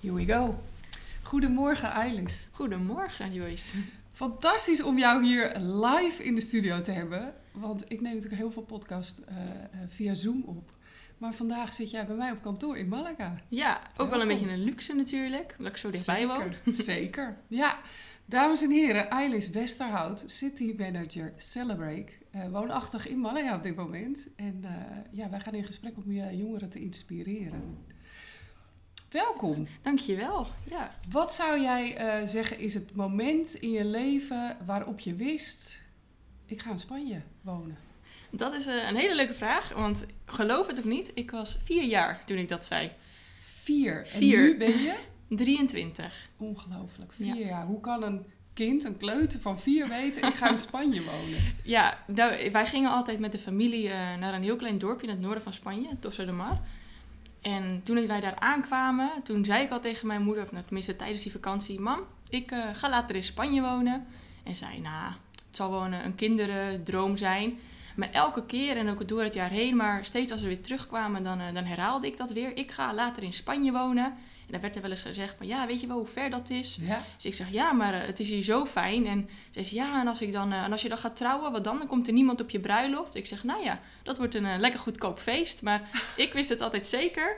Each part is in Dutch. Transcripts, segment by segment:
Here we go. Goedemorgen, Eilis. Goedemorgen, Joyce. Fantastisch om jou hier live in de studio te hebben. Want ik neem natuurlijk heel veel podcast uh, via Zoom op. Maar vandaag zit jij bij mij op kantoor in Malaga. Ja, ook wel een beetje een luxe natuurlijk, omdat ik zo dichtbij woon. Zeker, ja. Dames en heren, Eilis Westerhout, City Manager Celebrate, uh, woonachtig in Malaga op dit moment. En uh, ja, wij gaan in gesprek om je jongeren te inspireren. Welkom. Dankjewel. Ja. Wat zou jij uh, zeggen is het moment in je leven waarop je wist, ik ga in Spanje wonen? Dat is een hele leuke vraag, want geloof het of niet, ik was vier jaar toen ik dat zei. Vier? vier. En nu ben je? 23. Ongelooflijk, vier ja. jaar. Hoe kan een kind, een kleuter van vier weten, ik ga in Spanje wonen? Ja, nou, wij gingen altijd met de familie uh, naar een heel klein dorpje in het noorden van Spanje, Tossa de Mar. En toen wij daar aankwamen, toen zei ik al tegen mijn moeder, of nou, tenminste tijdens die vakantie, mam, ik uh, ga later in Spanje wonen. En zei, nou, het zal wel een, een kinderdroom zijn. Maar elke keer en ook door het jaar heen, maar steeds als we weer terugkwamen, dan, uh, dan herhaalde ik dat weer. Ik ga later in Spanje wonen. En dan werd er wel eens gezegd, maar ja, weet je wel hoe ver dat is? Ja. Dus ik zeg, ja, maar uh, het is hier zo fijn. En ze zei, ja, en als, ik dan, uh, en als je dan gaat trouwen, wat dan? Dan komt er niemand op je bruiloft. Ik zeg, nou ja, dat wordt een uh, lekker goedkoop feest. Maar ik wist het altijd zeker.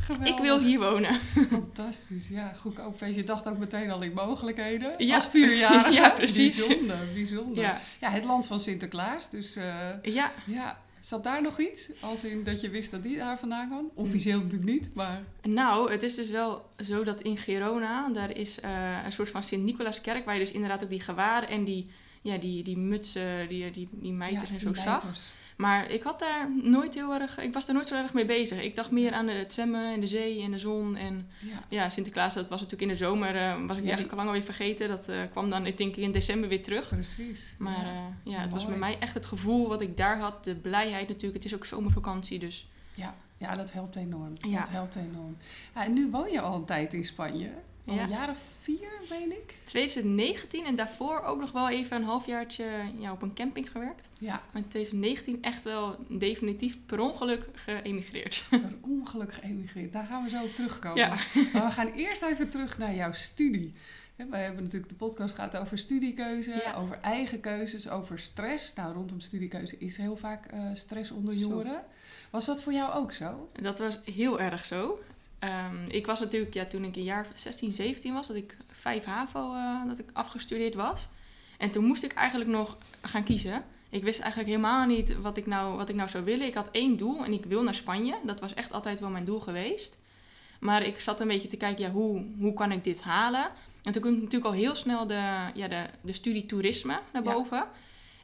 Geweldig. Ik wil hier wonen. Fantastisch, ja, goedkoop feest. Je dacht ook meteen al in mogelijkheden. Ja. Als vierjarige. ja, precies. Bijzonder, bijzonder. Ja. ja, het land van Sinterklaas. Dus ja. ja, Zat daar nog iets? Als in dat je wist dat die daar vandaan kwam? Officieel natuurlijk niet, maar... Nou, het is dus wel zo dat in Girona, daar is uh, een soort van Sint-Nicolaaskerk... waar je dus inderdaad ook die gewaren en die, ja, die, die mutsen, die, die, die mijters ja, en zo zag. Maar ik had daar nooit heel erg... Ik was daar nooit zo erg mee bezig. Ik dacht meer aan het zwemmen en de zee en de zon. En Ja. ja, Sinterklaas, dat was natuurlijk in de zomer... eh, was ik die Ja, eigenlijk al lang alweer vergeten. Dat eh, kwam dan, ik denk in december weer terug. Precies. Maar ja. ja, ja het was bij mij echt het gevoel wat ik daar had. De blijheid natuurlijk. Het is ook zomervakantie, dus... Ja, ja, dat helpt enorm. Dat helpt enorm. Ja, en nu woon je al een tijd in Spanje. Al Ja. een jaar of vier, weet ik. 2019 en daarvoor ook nog wel even een halfjaartje ja, op een camping gewerkt. Ja, Maar in 2019 echt wel definitief per ongeluk geëmigreerd. per ongeluk geëmigreerd. Daar gaan we zo op terugkomen. Ja. Maar we gaan eerst even terug naar jouw studie. Wij hebben natuurlijk de podcast gehad over studiekeuze, Ja. over eigen keuzes, over stress. Nou, rondom studiekeuze is heel vaak eh, stress onder Zo. jongeren. Was dat voor jou ook zo? Dat was heel erg zo. Ehm, ik was natuurlijk, ja, toen ik een jaar 16, 17 was, dat ik 5 HAVO eh, dat ik afgestudeerd was. En toen moest ik eigenlijk nog gaan kiezen. Ik wist eigenlijk helemaal niet wat ik, nou, wat ik nou zou willen. Ik had één doel en ik wil naar Spanje. Dat was echt altijd wel mijn doel geweest. Maar ik zat een beetje te kijken, ja, hoe, hoe kan ik dit halen? En toen kwam natuurlijk al heel snel de, ja, de, de studie toerisme naar Ja. boven.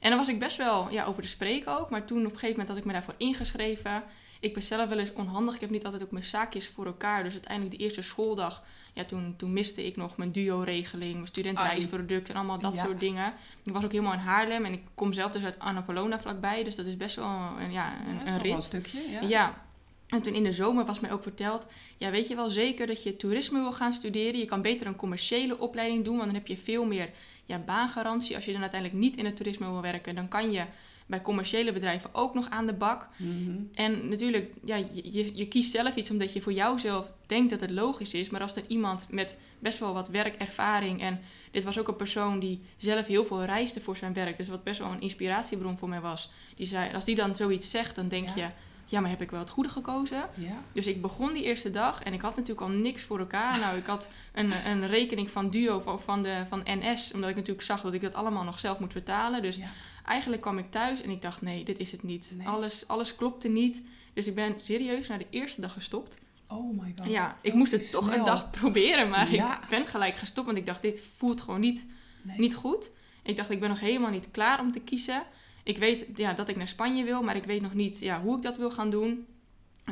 En daar was ik best wel ja, over te spreken ook. Maar toen op een gegeven moment had ik me daarvoor ingeschreven. Ik ben zelf wel eens onhandig. Ik heb niet altijd ook mijn zaakjes voor elkaar. Dus uiteindelijk de eerste schooldag, ja, toen, toen miste ik nog mijn duo-regeling, mijn studentenreisproduct en allemaal dat Ja. soort dingen. Ik was ook helemaal in Haarlem en ik kom zelf dus uit Annapolona vlakbij. Dus dat is best wel een, ja, Ja, een, rit. stukje. Ja. Ja. En toen in de zomer was mij ook verteld, ja, weet je wel zeker dat je toerisme wil gaan studeren? Je kan beter een commerciële opleiding doen, want dan heb je veel meer ja, baangarantie. Als je dan uiteindelijk niet in het toerisme wil werken, dan kan je bij commerciële bedrijven ook nog aan de bak. Mhm. En natuurlijk, ja, je, je, je kiest zelf iets omdat je voor jouzelf denkt dat het logisch is. Maar als er iemand met best wel wat werkervaring en dit was ook een persoon die zelf heel veel reisde voor zijn werk, dus wat best wel een inspiratiebron voor mij was. Die zei, als die dan zoiets zegt, dan denk Ja. je, ja, maar heb ik wel het goede gekozen? Ja. Dus ik begon die eerste dag en ik had natuurlijk al niks voor elkaar. Nou, ik had een, een rekening van Duo van, van, de, van NS, omdat ik natuurlijk zag dat ik dat allemaal nog zelf moet betalen. Dus Ja. Eigenlijk kwam ik thuis en ik dacht, nee, dit is het niet. Nee. Alles, alles klopte niet. Dus ik ben serieus naar de eerste dag gestopt. Oh my god. ja, ik moest het toch snel. een dag proberen, maar Ja. ik ben gelijk gestopt. Want ik dacht, dit voelt gewoon niet, Nee. niet goed. Ik dacht, ik ben nog helemaal niet klaar om te kiezen. Ik weet ja, dat ik naar Spanje wil, maar ik weet nog niet ja, hoe ik dat wil gaan doen.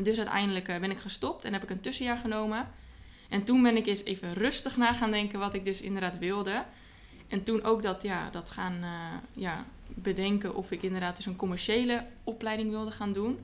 Dus uiteindelijk eh, ben ik gestopt en heb ik een tussenjaar genomen. En toen ben ik eens even rustig na gaan denken wat ik dus inderdaad wilde. En toen ook dat, ja, dat gaan eh, ja, bedenken of ik inderdaad dus een commerciële opleiding wilde gaan doen.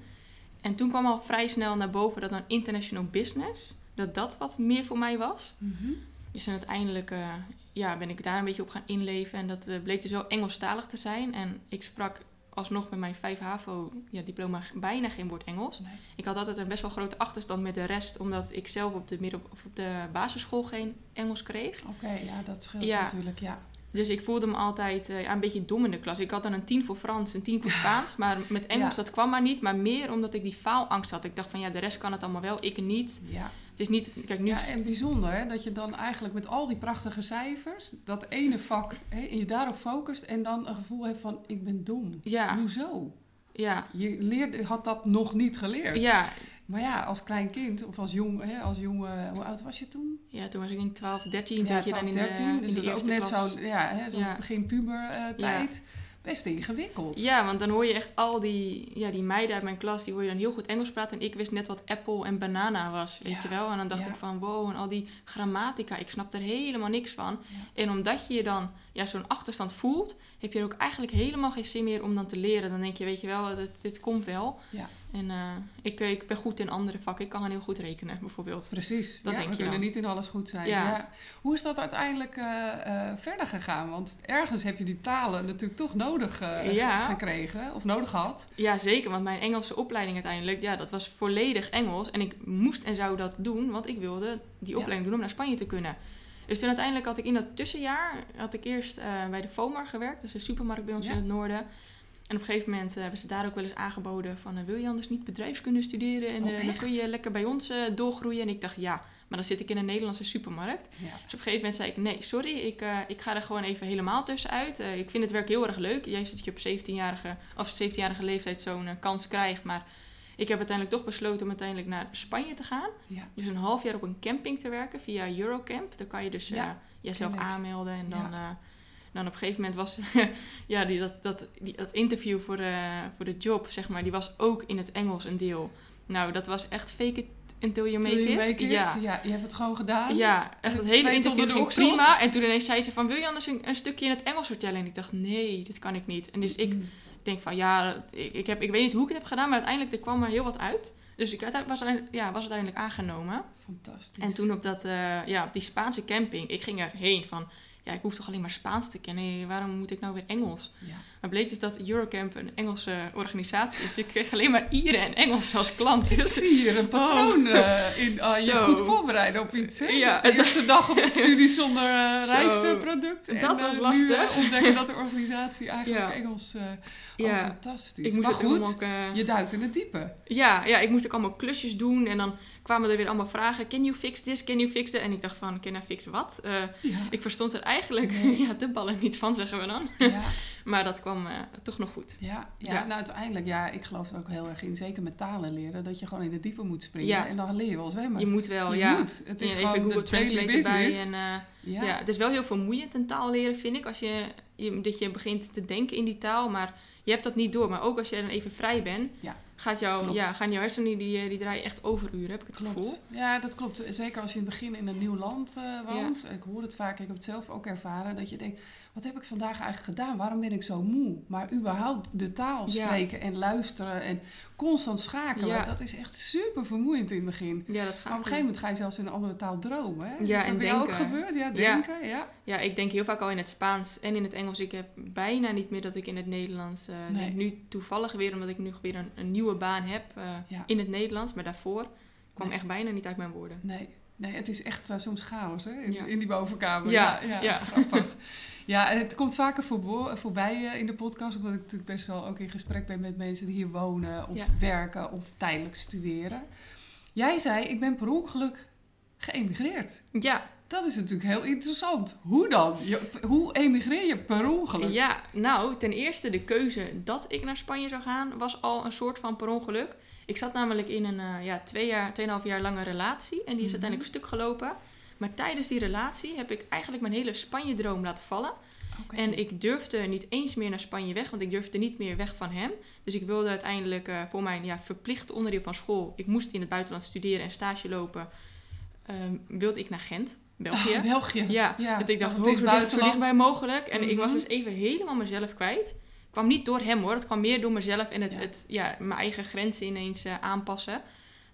En toen kwam al vrij snel naar boven dat dan international business, dat dat wat meer voor mij was. Mhm. Dus en uiteindelijk eh, ja, ben ik daar een beetje op gaan inleven. En dat eh, bleek dus wel Engelstalig te zijn. En ik sprak alsnog met mijn 5 HAVO ja, diploma bijna geen woord Engels. Nee. Ik had altijd een best wel grote achterstand met de rest, omdat ik zelf op de, midden, of op de basisschool geen Engels kreeg. Oké, ja, dat scheelt Ja. natuurlijk, ja. Dus ik voelde me altijd eh, een beetje dom in de klas. Ik had dan een 10 voor Frans, een 10 voor Spaans. Maar met Engels, Ja. dat kwam maar niet. Maar meer omdat ik die faalangst had. Ik dacht van ja, de rest kan het allemaal wel, ik niet. Ja. Het is niet, kijk nu... ja, en bijzonder hè, dat je dan eigenlijk met al die prachtige cijfers, dat ene vak, hè, en je daarop focust en dan een gevoel hebt van, ik ben dom. Ja, Hoezo? ja, Je leerde, had dat nog niet geleerd. ja. Maar ja, als klein kind of als jong, hè, als jonge, hoe oud was je toen? Ja, toen was ik in 12, 13. Toen Ja, had je dan 12, in 13. de, in dus de dat is ook eerste net zo'n ja, hè, Ja. begin puber eh, tijd. Best ingewikkeld. Ja, want dan hoor je echt al die, ja, die meiden uit mijn klas, die hoor je dan heel goed Engels praten. En ik wist net wat apple en banana was, weet Ja, je wel. En dan dacht ik van, wow, en al die grammatica, ik snap er helemaal niks van. En omdat je je dan ja, zo'n achterstand voelt, heb je er ook eigenlijk helemaal geen zin meer om dan te leren. Dan denk je, weet je wel, dit, dit komt wel. Ja. En eh, ik, ik ben goed in andere vakken. Ik kan gewoon heel goed rekenen, bijvoorbeeld. Precies, Dat ja, denk we je kunnen dan. niet in alles goed zijn. Ja. Ja. Hoe is dat uiteindelijk eh, eh, verder gegaan? Want ergens heb je die talen natuurlijk toch nodig eh, Ja. gekregen, of nodig gehad. Ja, zeker. Want mijn Engelse opleiding uiteindelijk, ja, dat was volledig Engels. En ik moest en zou dat doen, want ik wilde die opleiding doen om naar Spanje te kunnen. Dus toen uiteindelijk had ik in dat tussenjaar, had ik eerst eh, bij de FOMAR gewerkt. Dat is een supermarkt bij ons in het noorden. En op een gegeven moment eh, hebben ze daar ook wel eens aangeboden van... eh, wil je anders niet bedrijfskunde studeren? En Oh, eh, dan kun je lekker bij ons doorgroeien. En ik dacht, ja, maar dan zit ik in een Nederlandse supermarkt. Ja. Dus op een gegeven moment zei ik, nee, sorry, ik, ik ga er gewoon even helemaal tussenuit. Eh ik vind het werk heel erg leuk. Juist dat je op 17-jarige, of 17-jarige leeftijd zo'n kans krijgt. Maar ik heb uiteindelijk toch besloten om uiteindelijk naar Spanje te gaan. Ja. Dus een half jaar op een camping te werken via Eurocamp. Dan kan je dus Ja, jezelf aanmelden. En dan, Ja. eh, dan op een gegeven moment was ja, die, dat, dat, die, dat interview voor de, voor de job, zeg maar, die was ook in het Engels een deel. Nou, dat was echt fake it until you make, you it. make it. Ja. Ja. je hebt het gewoon gedaan. Ja, echt Het het hele interview ging prima. En toen ineens zei ze van, wil je anders een, een stukje in het Engels vertellen? En ik dacht, nee, dit kan ik niet. En dus ik Mm. denk van, ja, dat- ik, ik, heb, ik weet niet hoe ik het heb gedaan, maar uiteindelijk er kwam er heel wat uit. Dus ik was, uiteindelijk- ja, was uiteindelijk aangenomen. Fantastisch. En toen op, dat, eh, ja, op die Spaanse camping, ik ging erheen van, ja, ik hoef toch alleen maar Spaans te kennen. Waarom moet ik nou weer Engels? Ja. Maar bleek dus dat Eurocamp een Engelse organisatie is. Dus ik kreeg alleen maar Ieren en Engels als klant. Ik Dus zie hier een patroon eh, in. ah, je goed voorbereiden op iets. Hè? Ja, de eerste dag op de studie zonder eh, Zo. reisproduct. En, Dat eh, was Nu lastig. eh, ontdekken dat de organisatie eigenlijk Ja. Engels... eh Ja. Oh, fantastisch. ik moest maar goed, ook, eh, je duikt in het diepe. Ja, ja, ik moest ook allemaal klusjes doen. En dan kwamen er weer allemaal vragen. Can you fix this? Can you fix that? En ik dacht van, can I fix wat? Eh, Ja. ik verstond er eigenlijk Nee. ja, de ballen niet van, zeggen we dan. Ja, Maar dat kwam eh, toch nog goed. ja, ja, Ja. nou uiteindelijk, ja, ik geloof er ook heel erg in. Zeker met talen leren, dat je gewoon in het diepe moet springen. Ja. En dan leer je wel zwemmen. Je moet wel, Je ja. moet. Het is gewoon de Google daily Translate business. En, eh, ja. het is wel heel vermoeiend een taal leren, vind ik. Als je, je, dat je begint te denken in die taal, maar je hebt dat niet door. Maar ook als je dan even vrij bent, Ja. gaat Klopt. ja, gaan jouw hersenen, die, die, die draaien echt overuren, heb ik het Klopt. gevoel. Ja, dat klopt. Zeker als je in het begin in een nieuw land eh, woont. Ik hoor het vaak, ik heb het zelf ook ervaren. Dat je denkt, wat heb ik vandaag eigenlijk gedaan? Waarom ben ik zo moe? Maar überhaupt de taal Ja. spreken en luisteren en constant schakelen. Ja. Dat is echt super vermoeiend in het begin. Ja, dat Maar op een gegeven moment ga je zelfs in een andere taal dromen. Hè? Ja, is dat bij jou ook gebeurd? Ja, denken. Ja. Ja, ik denk heel vaak al in het Spaans en in het Engels. Ik heb bijna niet meer dat ik in het Nederlands. eh, Nee. nu toevallig weer, omdat ik nu weer een, een nieuwe baan heb eh, in het Nederlands. Maar daarvoor kwam Nee. echt bijna niet uit mijn woorden. Nee. Nee, het is echt eh, soms chaos hè? In, Ja. in die bovenkamer. Ja, Ja, grappig. ja, het komt vaker voorbo- voorbij eh, in de podcast, omdat ik natuurlijk best wel ook in gesprek ben met mensen die hier wonen of werken of tijdelijk studeren. Jij zei, ik ben per ongeluk geëmigreerd. Ja, Dat is natuurlijk heel interessant. Hoe dan? Je, hoe emigreer je per ongeluk? ja, nou, ten eerste de keuze dat ik naar Spanje zou gaan was al een soort van per ongeluk. Ik zat namelijk in een eh, ja, twee jaar, tweeënhalf jaar lange relatie en die is Mhm. uiteindelijk stuk gelopen. Maar tijdens die relatie heb ik eigenlijk mijn hele Spanje-droom laten vallen. En ik durfde niet eens meer naar Spanje weg, want ik durfde niet meer weg van hem. Dus ik wilde uiteindelijk eh, voor mijn ja, verplicht onderdeel van school, ik moest in het buitenland studeren en stage lopen, ehm, wilde ik naar Gent, België. Oh, België. Ja, ja. want ik dacht, het hoe is zo, dicht, dichtbij mogelijk. En ik was Mhm. dus even helemaal mezelf kwijt. Kwam niet door hem hoor, het kwam meer door mezelf en het, Ja. het, ja, mijn eigen grenzen ineens eh, aanpassen.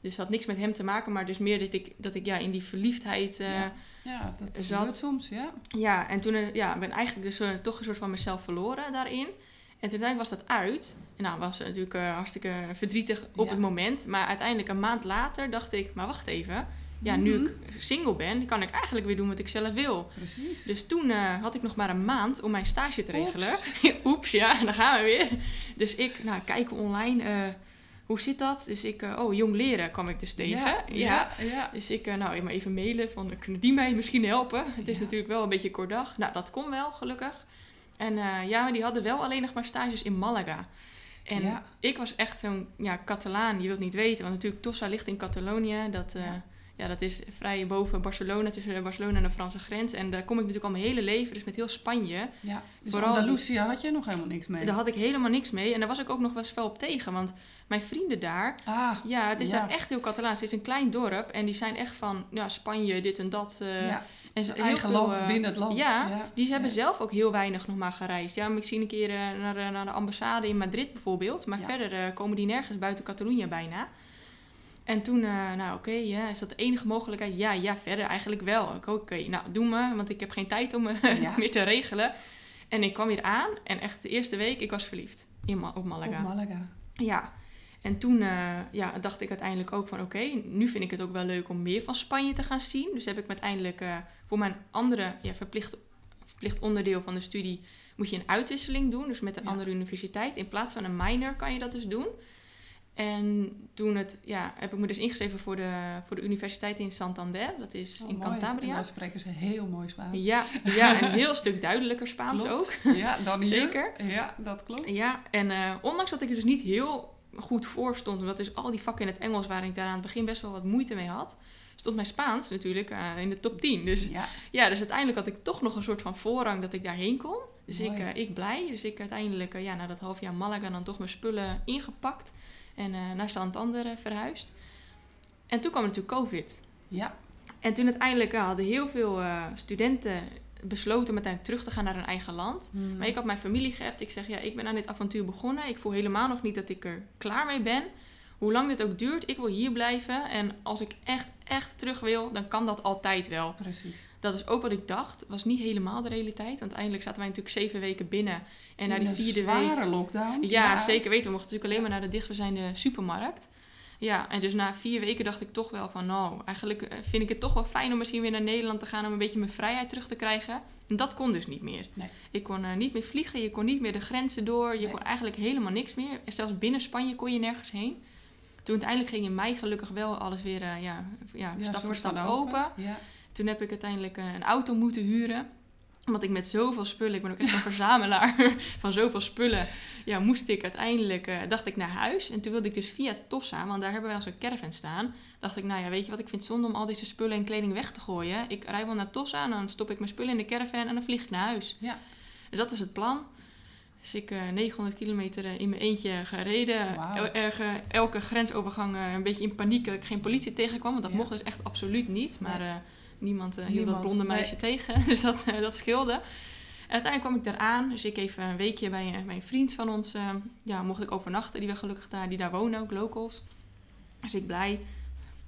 Dus het had niks met hem te maken, maar dus meer dat ik, dat ik ja, in die verliefdheid... eh, Ja. Ja, dat Zat. soms, ja. ja, en toen eh, ja, ben eigenlijk dus toch een soort van mezelf verloren daarin. En toen uiteindelijk was dat uit. En nou, was het natuurlijk hartstikke verdrietig op Ja. het moment. Maar uiteindelijk een maand later dacht ik, maar wacht even. Ja, nu Mhm. ik single ben, kan ik eigenlijk weer doen wat ik zelf wil. Precies. Dus toen eh, had ik nog maar een maand om mijn stage te regelen. Oeps. Oeps, ja, daar gaan we weer. Dus ik, nou, kijken online, eh, hoe zit dat? Dus ik, eh, oh, jong leren kwam ik dus tegen. Ja, ja, ja. Dus ik, nou, maar even mailen van, kunnen die mij misschien helpen? Het is natuurlijk wel een beetje kort dag. Nou, dat kon wel, gelukkig. En ja, maar die hadden wel alleen nog maar stages in Malaga. En ik was echt zo'n ja, Catalaan, je wilt niet weten. Want natuurlijk, Tossa ligt in Catalonië. Dat, Ja. dat is vrij boven Barcelona, tussen Barcelona en de Franse grens. En daar kom ik natuurlijk al mijn hele leven, dus met heel Spanje. ja. Dus Vooral- Andalusia had je nog helemaal niks mee. Daar had ik helemaal niks mee. En daar was ik ook nog wel op tegen. Want mijn vrienden daar, Ah, ja, het is Ja. daar echt heel Catalaans. Het is een klein dorp en die zijn echt van ja, Spanje, dit en dat. eh, ja. en ze- eigen veel, land eh, binnen het land. Ja, die hebben ja. zelf ook heel weinig nog maar gereisd. Ja, ik zie een keer eh, naar, de- naar de ambassade in Madrid bijvoorbeeld. Maar Ja. verder komen die nergens buiten Catalonië bijna. En toen, eh, nou oké, ja, is dat de enige mogelijkheid? Ja, ja, verder eigenlijk wel. Oké, nou doe maar, want ik heb geen tijd om eh, Ja. meer te regelen. En ik kwam hier aan en echt de eerste week, ik was verliefd in Ma- op Malaga. Op Malaga. Ja, en toen eh, ja, dacht ik uiteindelijk ook van oké, nu vind ik het ook wel leuk om meer van Spanje te gaan zien. Dus heb ik me uiteindelijk eh, voor mijn andere ja, verplicht, verplicht onderdeel van de studie moet je een uitwisseling doen. Dus met een Ja. andere universiteit. In plaats van een minor kan je dat dus doen. En toen het, ja, heb ik me dus ingeschreven voor de, voor de universiteit in Santander. Dat is Oh, in mooi. En Cantabria. daar spreken ze heel mooi Spaans. Ja, ja, een heel stuk duidelijker Spaans Klopt. ook. Ja, dan hier. Zeker. Ja, dat klopt. Ja, en eh, ondanks dat ik er dus niet heel goed voor stond, omdat dus al die vakken in het Engels waar ik daar aan het begin best wel wat moeite mee had, stond mijn Spaans natuurlijk eh, in de top 10. Dus Ja, ja, dus uiteindelijk had ik toch nog een soort van voorrang dat ik daarheen kon. Dus ik, eh, ik blij. Dus ik uiteindelijk, ja, na dat half jaar Malaga dan toch mijn spullen ingepakt en eh, naar Santander eh, verhuisd. En toen kwam natuurlijk COVID. ja. En toen uiteindelijk eh, hadden heel veel studenten besloten uiteindelijk terug te gaan naar hun eigen land. Hmm. Maar ik had mijn familie geappt. Ik zeg, ja, ik ben aan dit avontuur begonnen. Ik voel helemaal nog niet dat ik er klaar mee ben. Hoe lang dit ook duurt, ik wil hier blijven. En als ik echt, echt terug wil, dan kan dat altijd wel. Precies. Dat is ook wat ik dacht. Was niet helemaal de realiteit. Want eindelijk zaten wij natuurlijk zeven weken binnen. En na die vierde zware week... lockdown. Ja, zeker weten. We mochten natuurlijk alleen maar naar de dichtstbijzijnde supermarkt. Ja, en dus na vier weken dacht ik toch wel van... Nou, eigenlijk eh, vind ik het toch wel fijn om misschien weer naar Nederland te gaan... om een beetje mijn vrijheid terug te krijgen. En dat kon dus niet meer. Nee. Ik kon eh, niet meer vliegen, je kon niet meer de grenzen door. Je Nee. kon eigenlijk helemaal niks meer. En zelfs binnen Spanje kon je nergens heen. Toen uiteindelijk ging in mei gelukkig wel alles weer eh, ja, ja, Ja, stap voor stap open. Ja. Toen heb ik uiteindelijk eh, een auto moeten huren. Omdat ik met zoveel spullen, ik ben ook echt een verzamelaar van zoveel spullen. Ja, moest ik uiteindelijk, eh, dacht ik naar huis. En toen wilde ik dus via Tossa, want daar hebben wij onze caravan staan. Dacht ik, nou ja, weet je wat, ik vind het zonde om al deze spullen en kleding weg te gooien. Ik rij wel naar Tossa en dan stop ik mijn spullen in de caravan en dan vlieg ik naar huis. Ja. Dus dat was het plan. Dus ik eh 900 kilometer eh, in mijn eentje gereden. Erge- elke grensovergang eh, een beetje in paniek dat ik geen politie tegenkwam. Want dat Ja. mocht dus echt absoluut niet. Maar Nee. eh, niemand eh, hield dat blonde nee. meisje tegen. Dus dat, eh, dat scheelde. En uiteindelijk kwam ik daar aan. Dus ik even een weekje bij, eh, een vriend van ons. eh, ja, mocht ik overnachten. Die we gelukkig daar, die daar wonen ook, locals. Dus ik blij.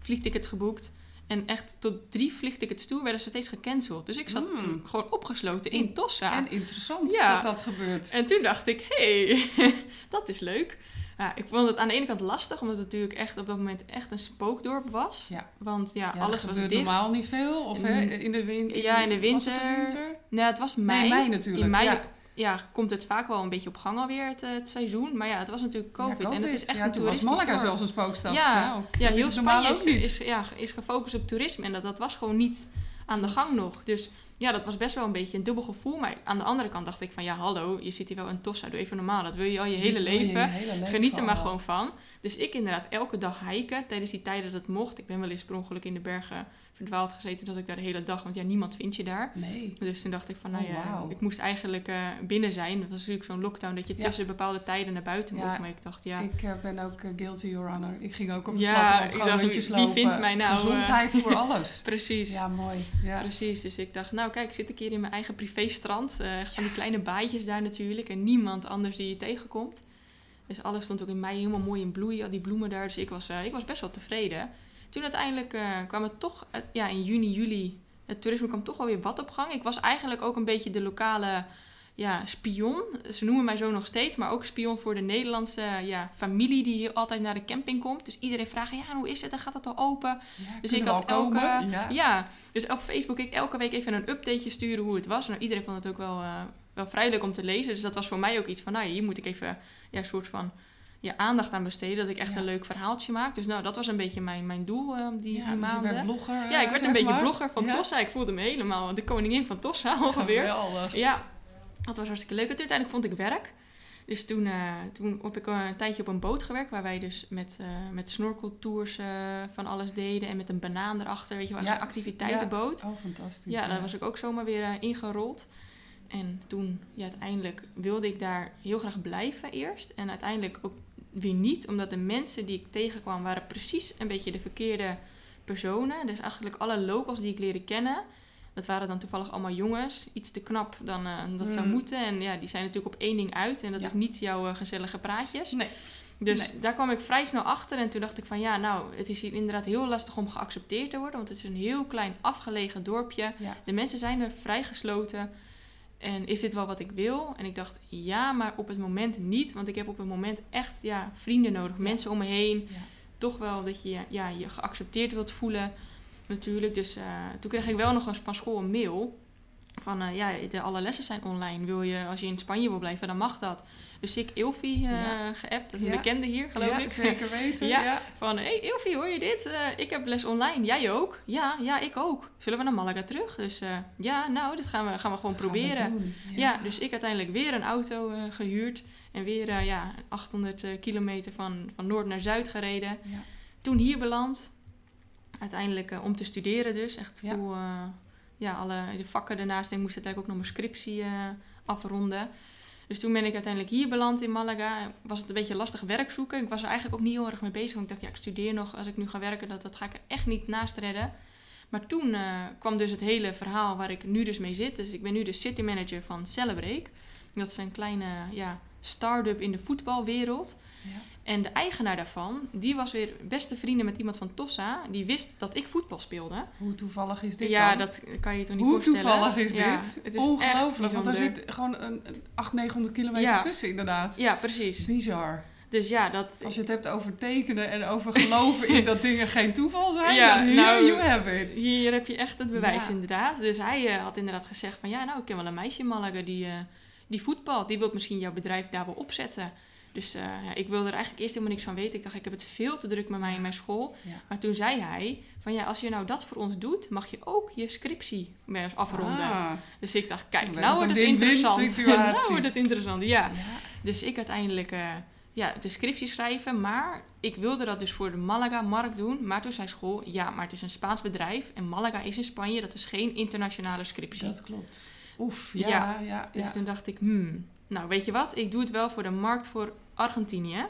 Vliegticket geboekt. En echt tot drie vliegtickets toe werden ze steeds gecanceld. Dus ik zat Mm. gewoon opgesloten in Tossa. En interessant Ja. dat dat gebeurt. En toen dacht ik, hé, hey, dat is leuk. Ja, ik vond het aan de ene kant lastig, omdat het natuurlijk echt op dat moment echt een spookdorp was. Ja. Want ja, Ja, alles er was dicht. normaal niet veel. Of hè, Mm. in de winter. Ja, in de Was het de winter. winter? Nee, het was mei. Nee, mei natuurlijk. In mei ja. komt het vaak wel een beetje op gang alweer, het, eh, het seizoen. Maar ja, het was natuurlijk COVID. Ja, En het is echt ja, een toen was toeristisch Malaga dorp. zelfs een spookstad. Ja, Nou, Ja, heel Spanje ook is, niet. is, ja, is gefocust op toerisme. En dat, dat was gewoon niet aan de gang nog. Dus ja, dat was best wel een beetje een dubbel gevoel. Maar aan de andere kant dacht ik van... Ja, hallo, je zit hier wel in Tossa. Doe even normaal. Dat wil je al je hele leven. je hele leven Geniet er maar gewoon van. Dus ik inderdaad elke dag hiken. Tijdens die tijden dat het mocht. Ik ben wel eens per ongeluk in de bergen verdwaald gezeten. Dat ik daar de hele dag... Want ja, niemand vindt je daar. Nee. Dus toen dacht ik van, nou Oh, ja, wauw. ik moest eigenlijk eh, binnen zijn. Dat was natuurlijk zo'n lockdown dat je Ja. tussen bepaalde tijden naar buiten Ja. mocht. Maar ik dacht, ja, Ik eh, ben ook eh, guilty, your honor. Ik ging ook op het Ja, platteland ik gewoon dacht, rondjes wie- vindt mij nou? Gezondheid voor alles. precies. Ja, mooi. Ja. Precies, dus ik dacht, nou kijk, zit ik hier in mijn eigen privéstrand. echt van die kleine baaitjes daar natuurlijk. En niemand anders die je tegenkomt. Dus alles stond ook in mei helemaal mooi in bloei, al die bloemen daar. Dus ik was, ik was best wel tevreden. Toen uiteindelijk eh, kwam het toch, eh, ja in juni, juli, het toerisme kwam toch wel weer wat op gang. Ik was eigenlijk ook een beetje de lokale ja, spion. Ze noemen mij zo nog steeds, maar ook spion voor de Nederlandse ja, familie die hier altijd naar de camping komt. Dus iedereen vraagt, ja, hoe is het en gaat het al open? Ja, Dus ik had elke, ja. Ja. dus op Facebook ik elke week even een updateje sturen hoe het was. Nou, iedereen vond het ook wel, eh, wel vrij leuk om te lezen. Dus dat was voor mij ook iets van, nou, hier moet ik even ja, een soort van ja, aandacht aan besteden. Dat ik echt Ja. een leuk verhaaltje maak. Dus nou, dat was een beetje mijn, mijn doel eh, die, Ja, die dus je maanden. blogger. ja, ik eh, werd een beetje maar. blogger van Ja. Tossa. Ik voelde me helemaal de koningin van Tossa ongeveer. Geweldig. Ja, dat was hartstikke leuk. En toen uiteindelijk vond ik werk. Dus toen, eh, toen heb ik een tijdje op een boot gewerkt, waar wij dus met, eh met snorkeltours van alles deden en met een banaan erachter, weet je wel, Ja, activiteitenboot. Oh, fantastisch. Ja, daar was ik ook zomaar weer ingerold. En toen, ja, uiteindelijk wilde ik daar heel graag blijven eerst. En uiteindelijk ook weer niet, omdat de mensen die ik tegenkwam waren precies een beetje de verkeerde personen. Dus eigenlijk alle locals die ik leerde kennen, dat waren dan toevallig allemaal jongens. Iets te knap dan eh, dat zou Mm. moeten. En ja, die zijn natuurlijk op één ding uit. En dat Ja. is niet jouw eh, gezellige praatjes. Nee. Dus Nee. daar kwam ik vrij snel achter. En toen dacht ik van ja, nou, het is hier inderdaad heel lastig om geaccepteerd te worden. Want het is een heel klein afgelegen dorpje. Ja. De mensen zijn er vrij gesloten. En is dit wel wat ik wil? En ik dacht, ja, maar op het moment niet. Want ik heb op het moment echt ja, vrienden nodig. Ja. Mensen om me heen. Ja. Toch wel dat je ja, je geaccepteerd wilt voelen. Natuurlijk. Dus eh, toen kreeg ik wel nog eens van school een mail. Van eh, ja, de, alle lessen zijn online. Wil je, als je in Spanje wil blijven, dan mag dat. Dus ik Ilfie Ja. geappt. Dat is een Ja. bekende hier, geloof ja, ik. zeker weten. Ja. Van, hé hey, Ilfie, hoor je dit? Eh, ik heb les online. Jij ook? Ja, ja, ik ook. Zullen we naar Malaga terug? Dus eh, ja, nou, dat gaan we, gaan we gewoon Gaan proberen. Ja. dus ik uiteindelijk weer een auto eh, gehuurd. En weer ja, 800 eh, kilometer van, van noord naar zuid gereden. Toen hier beland. Uiteindelijk om te studeren dus. Echt eh, ja, alle de vakken ernaast. En ik moest uiteindelijk ook nog mijn scriptie afronden. Dus toen ben ik uiteindelijk hier beland in Malaga. Was het een beetje lastig werk zoeken. Ik was er eigenlijk ook niet heel erg mee bezig. Want ik dacht, ja, ik studeer nog. Als ik nu ga werken, dat, dat ga ik er echt niet naast redden. Maar toen eh, kwam dus het hele verhaal waar ik nu dus mee zit. Dus ik ben nu de city manager van Celebrate. Dat is een kleine ja, start-up in de voetbalwereld. Ja. En de eigenaar daarvan, die was weer beste vrienden met iemand van Tossa. Die wist dat ik voetbal speelde. Hoe toevallig is dit ja, dan? dat kan je je toch niet Hoe voorstellen. toevallig is Ja, dit? Het is Ongelooflijk, echt want er bijzonder. zit gewoon een, een 800, 900 kilometer Ja. tussen inderdaad. Ja, precies. Bizar. Dus ja, dat... Als je het hebt over tekenen en over geloven in dat dingen geen toeval zijn, Ja, dan here nou, you have it. Hier heb je echt het bewijs inderdaad. Dus hij eh, had inderdaad gezegd van... Ja, nou, ik ken wel een meisje in Malaga die, eh die voetbalt. Die wil misschien jouw bedrijf daar wel opzetten. Dus eh, ja, ik wilde er eigenlijk eerst helemaal niks van weten. Ik dacht, ik heb het veel te druk met mij in mijn school. Ja. Maar toen zei hij van... Ja, als je nou dat voor ons doet... mag je ook je scriptie met ons afronden. Ah, Dus ik dacht, kijk, nou wordt het interessant. nou wordt het interessant, ja. ja. Dus ik uiteindelijk eh, ja, de scriptie schrijven. Maar ik wilde dat dus voor de Malaga-markt doen. Maar toen zei school, ja, maar het is een Spaans bedrijf. En Malaga is in Spanje, dat is geen internationale scriptie. Dat klopt. Oef, ja, Ja. Dus toen dacht ik, hmm, nou weet je wat? Ik doe het wel voor de markt voor Argentinië.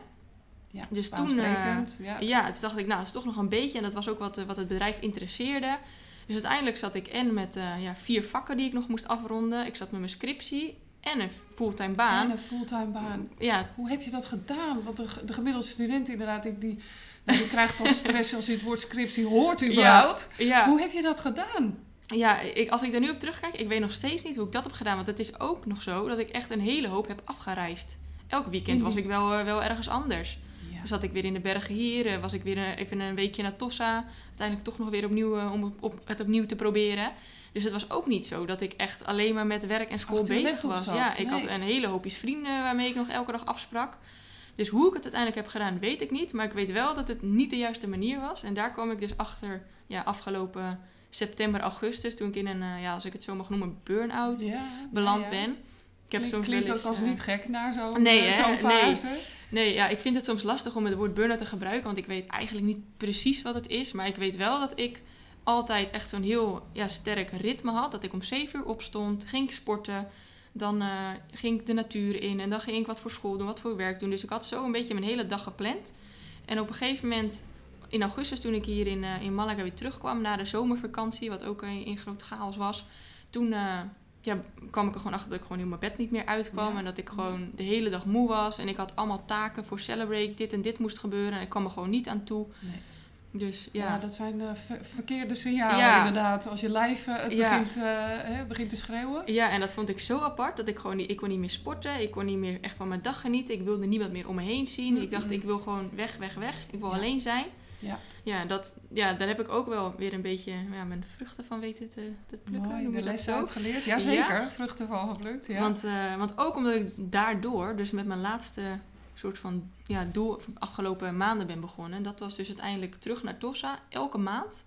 ja dus toen, sprekend, ja. Ja, toen dacht ik, nou, dat is toch nog een beetje. En dat was ook wat, eh, wat het bedrijf interesseerde. Dus uiteindelijk zat ik en met eh, ja, vier vakken die ik nog moest afronden. Ik zat met mijn scriptie en een fulltime baan. En een fulltime baan. Ja, Hoe heb je dat gedaan? Want de, de gemiddelde student inderdaad, die, die, nou, die krijgt al stress als hij het woord scriptie hoort überhaupt. ja. Hoe heb je dat gedaan? Ja, ik, als ik daar nu op terugkijk, ik weet nog steeds niet hoe ik dat heb gedaan. Want het is ook nog zo dat ik echt een hele hoop heb afgereisd. Elk weekend was die- ik wel, eh, wel ergens anders. Ja. Zat ik weer in de bergen hier, eh, was ik weer eh, even een weekje naar Tossa. Uiteindelijk toch nog weer opnieuw om op, het opnieuw te proberen. Dus het was ook niet zo dat ik echt alleen maar met werk en school bezig was. zat, Ja, ik nee. had een hele hoopjes vrienden waarmee ik nog elke dag afsprak. Dus hoe ik het uiteindelijk heb gedaan, weet ik niet. Maar ik weet wel dat het niet de juiste manier was. En daar kwam ik dus achter ja, afgelopen september, augustus. Toen ik in een, eh, ja, als ik het zo mag noemen, burn-out Ja, beland ja. ben. Ik heb Klink- soms klinkt ook als eh, niet gek naar zo'n Nee, eh, Nee. fase. Nee, ja, ik vind het soms lastig om het woord burn-out te gebruiken, want ik weet eigenlijk niet precies wat het is. Maar ik weet wel dat ik altijd echt zo'n heel ja, sterk ritme had. Dat ik om 7 uur opstond, ging ik sporten, dan eh, ging ik de natuur in en dan ging ik wat voor school doen, wat voor werk doen. Dus ik had zo een beetje mijn hele dag gepland. En op een gegeven moment, in augustus, toen ik hier in, eh, in Malaga weer terugkwam na de zomervakantie, wat ook in, in groot chaos was, toen eh, ja, kwam ik er gewoon achter dat ik gewoon in mijn bed niet meer uitkwam. Ja. En dat ik gewoon de hele dag moe was. En ik had allemaal taken voor Celebrate, dit en dit moest gebeuren. En ik kwam er gewoon niet aan toe. Nee. Dus Ja, ja, dat zijn eh, ver- verkeerde signalen Ja. inderdaad. Als je lijf eh, het Ja. begint, eh, hè, begint te schreeuwen. ja, en dat vond ik zo apart dat ik gewoon niet, ik kon niet meer sporten. Ik kon niet meer echt van mijn dag genieten. Ik wilde niemand meer om me heen zien. Ik dacht, ik wil gewoon weg, weg, weg. Ik wil alleen zijn. Ja. Ja, dat, ja, daar heb ik ook wel weer een beetje ja, mijn vruchten van weten te, te plukken. Mooi, noem de je dat les zo? uitgeleerd. Jazeker, vruchten van geplukt. Ja. Want, eh, want ook omdat ik daardoor, dus met mijn laatste soort van ja, doel afgelopen maanden ben begonnen. Dat was dus uiteindelijk terug naar Tossa, elke maand.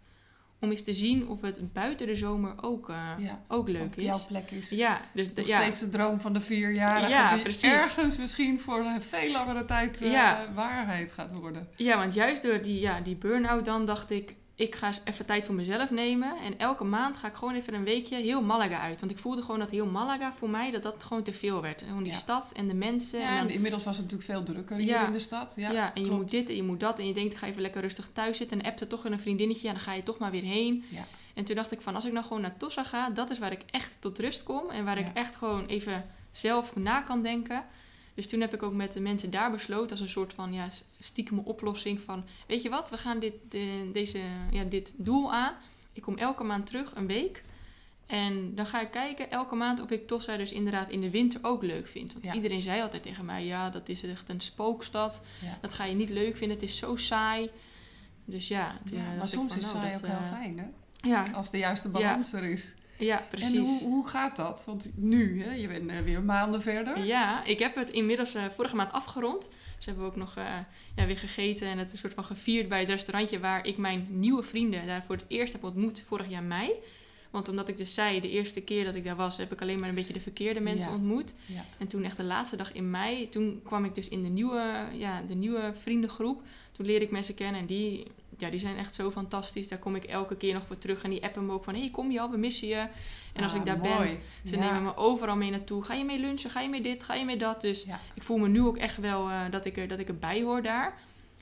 Om eens te zien of het buiten de zomer ook, eh, ja, ook leuk op is. jouw plek is. Ja, dus de- Nog ja, steeds de droom van de vierjarige Ja, die precies. ergens misschien voor een veel langere tijd eh, waarheid gaat worden. ja, want juist door die, ja, die burn-out dan dacht ik, ik ga eens even tijd voor mezelf nemen. En elke maand ga ik gewoon even een weekje heel Malaga uit. Want ik voelde gewoon dat heel Malaga voor mij, dat dat gewoon te veel werd. Gewoon die Ja. stad en de mensen. Ja, en dan- en inmiddels was het natuurlijk veel drukker hier in de stad. Ja, Ja, en je moet dit en je moet dat. En je denkt, ik ga even lekker rustig thuis zitten. En appt er toch een vriendinnetje. En dan ga je toch maar weer heen. Ja. En toen dacht ik van, als ik nou gewoon naar Tossa ga, dat is waar ik echt tot rust kom. En waar ik echt gewoon even zelf na kan denken. Dus toen heb ik ook met de mensen daar besloten als een soort van ja, stiekeme oplossing van... Weet je wat, we gaan dit, de- deze, ja, dit doel aan. Ik kom elke maand terug, een week. En dan ga ik kijken elke maand of ik Tossa dus inderdaad in de winter ook leuk vind. Want Ja. iedereen zei altijd tegen mij, ja, dat is echt een spookstad. Ja. Dat ga je niet leuk vinden, het is zo saai. Dus ja, toen Ja, eh, maar soms van, is nou, saai dat, ook heel eh, fijn, hè? Ja, Als de juiste balans er is. Ja, precies. En hoe, hoe gaat dat? Want nu, hè, je bent eh, weer maanden verder. Ja, ik heb het inmiddels eh, vorige maand afgerond. Dus hebben we ook nog eh, ja, weer gegeten en het is een soort van gevierd bij het restaurantje waar ik mijn nieuwe vrienden daar voor het eerst heb ontmoet vorig jaar mei. Want omdat ik dus zei, de eerste keer dat ik daar was, heb ik alleen maar een beetje de verkeerde mensen Ja. ontmoet. Ja. En toen echt de laatste dag in mei, toen kwam ik dus in de nieuwe, ja, de nieuwe vriendengroep. Toen leerde ik mensen kennen en die, ja, die zijn echt zo fantastisch. Daar kom ik elke keer nog voor terug en die appen me ook van, hé, hey, kom je al, we missen je. En als Ah, ik daar mooi. ben, ze Ja. nemen me overal mee naartoe. Ga je mee lunchen? Ga je mee dit? Ga je mee dat? Dus Ja. ik voel me nu ook echt wel eh, dat, ik er, dat ik erbij hoor daar.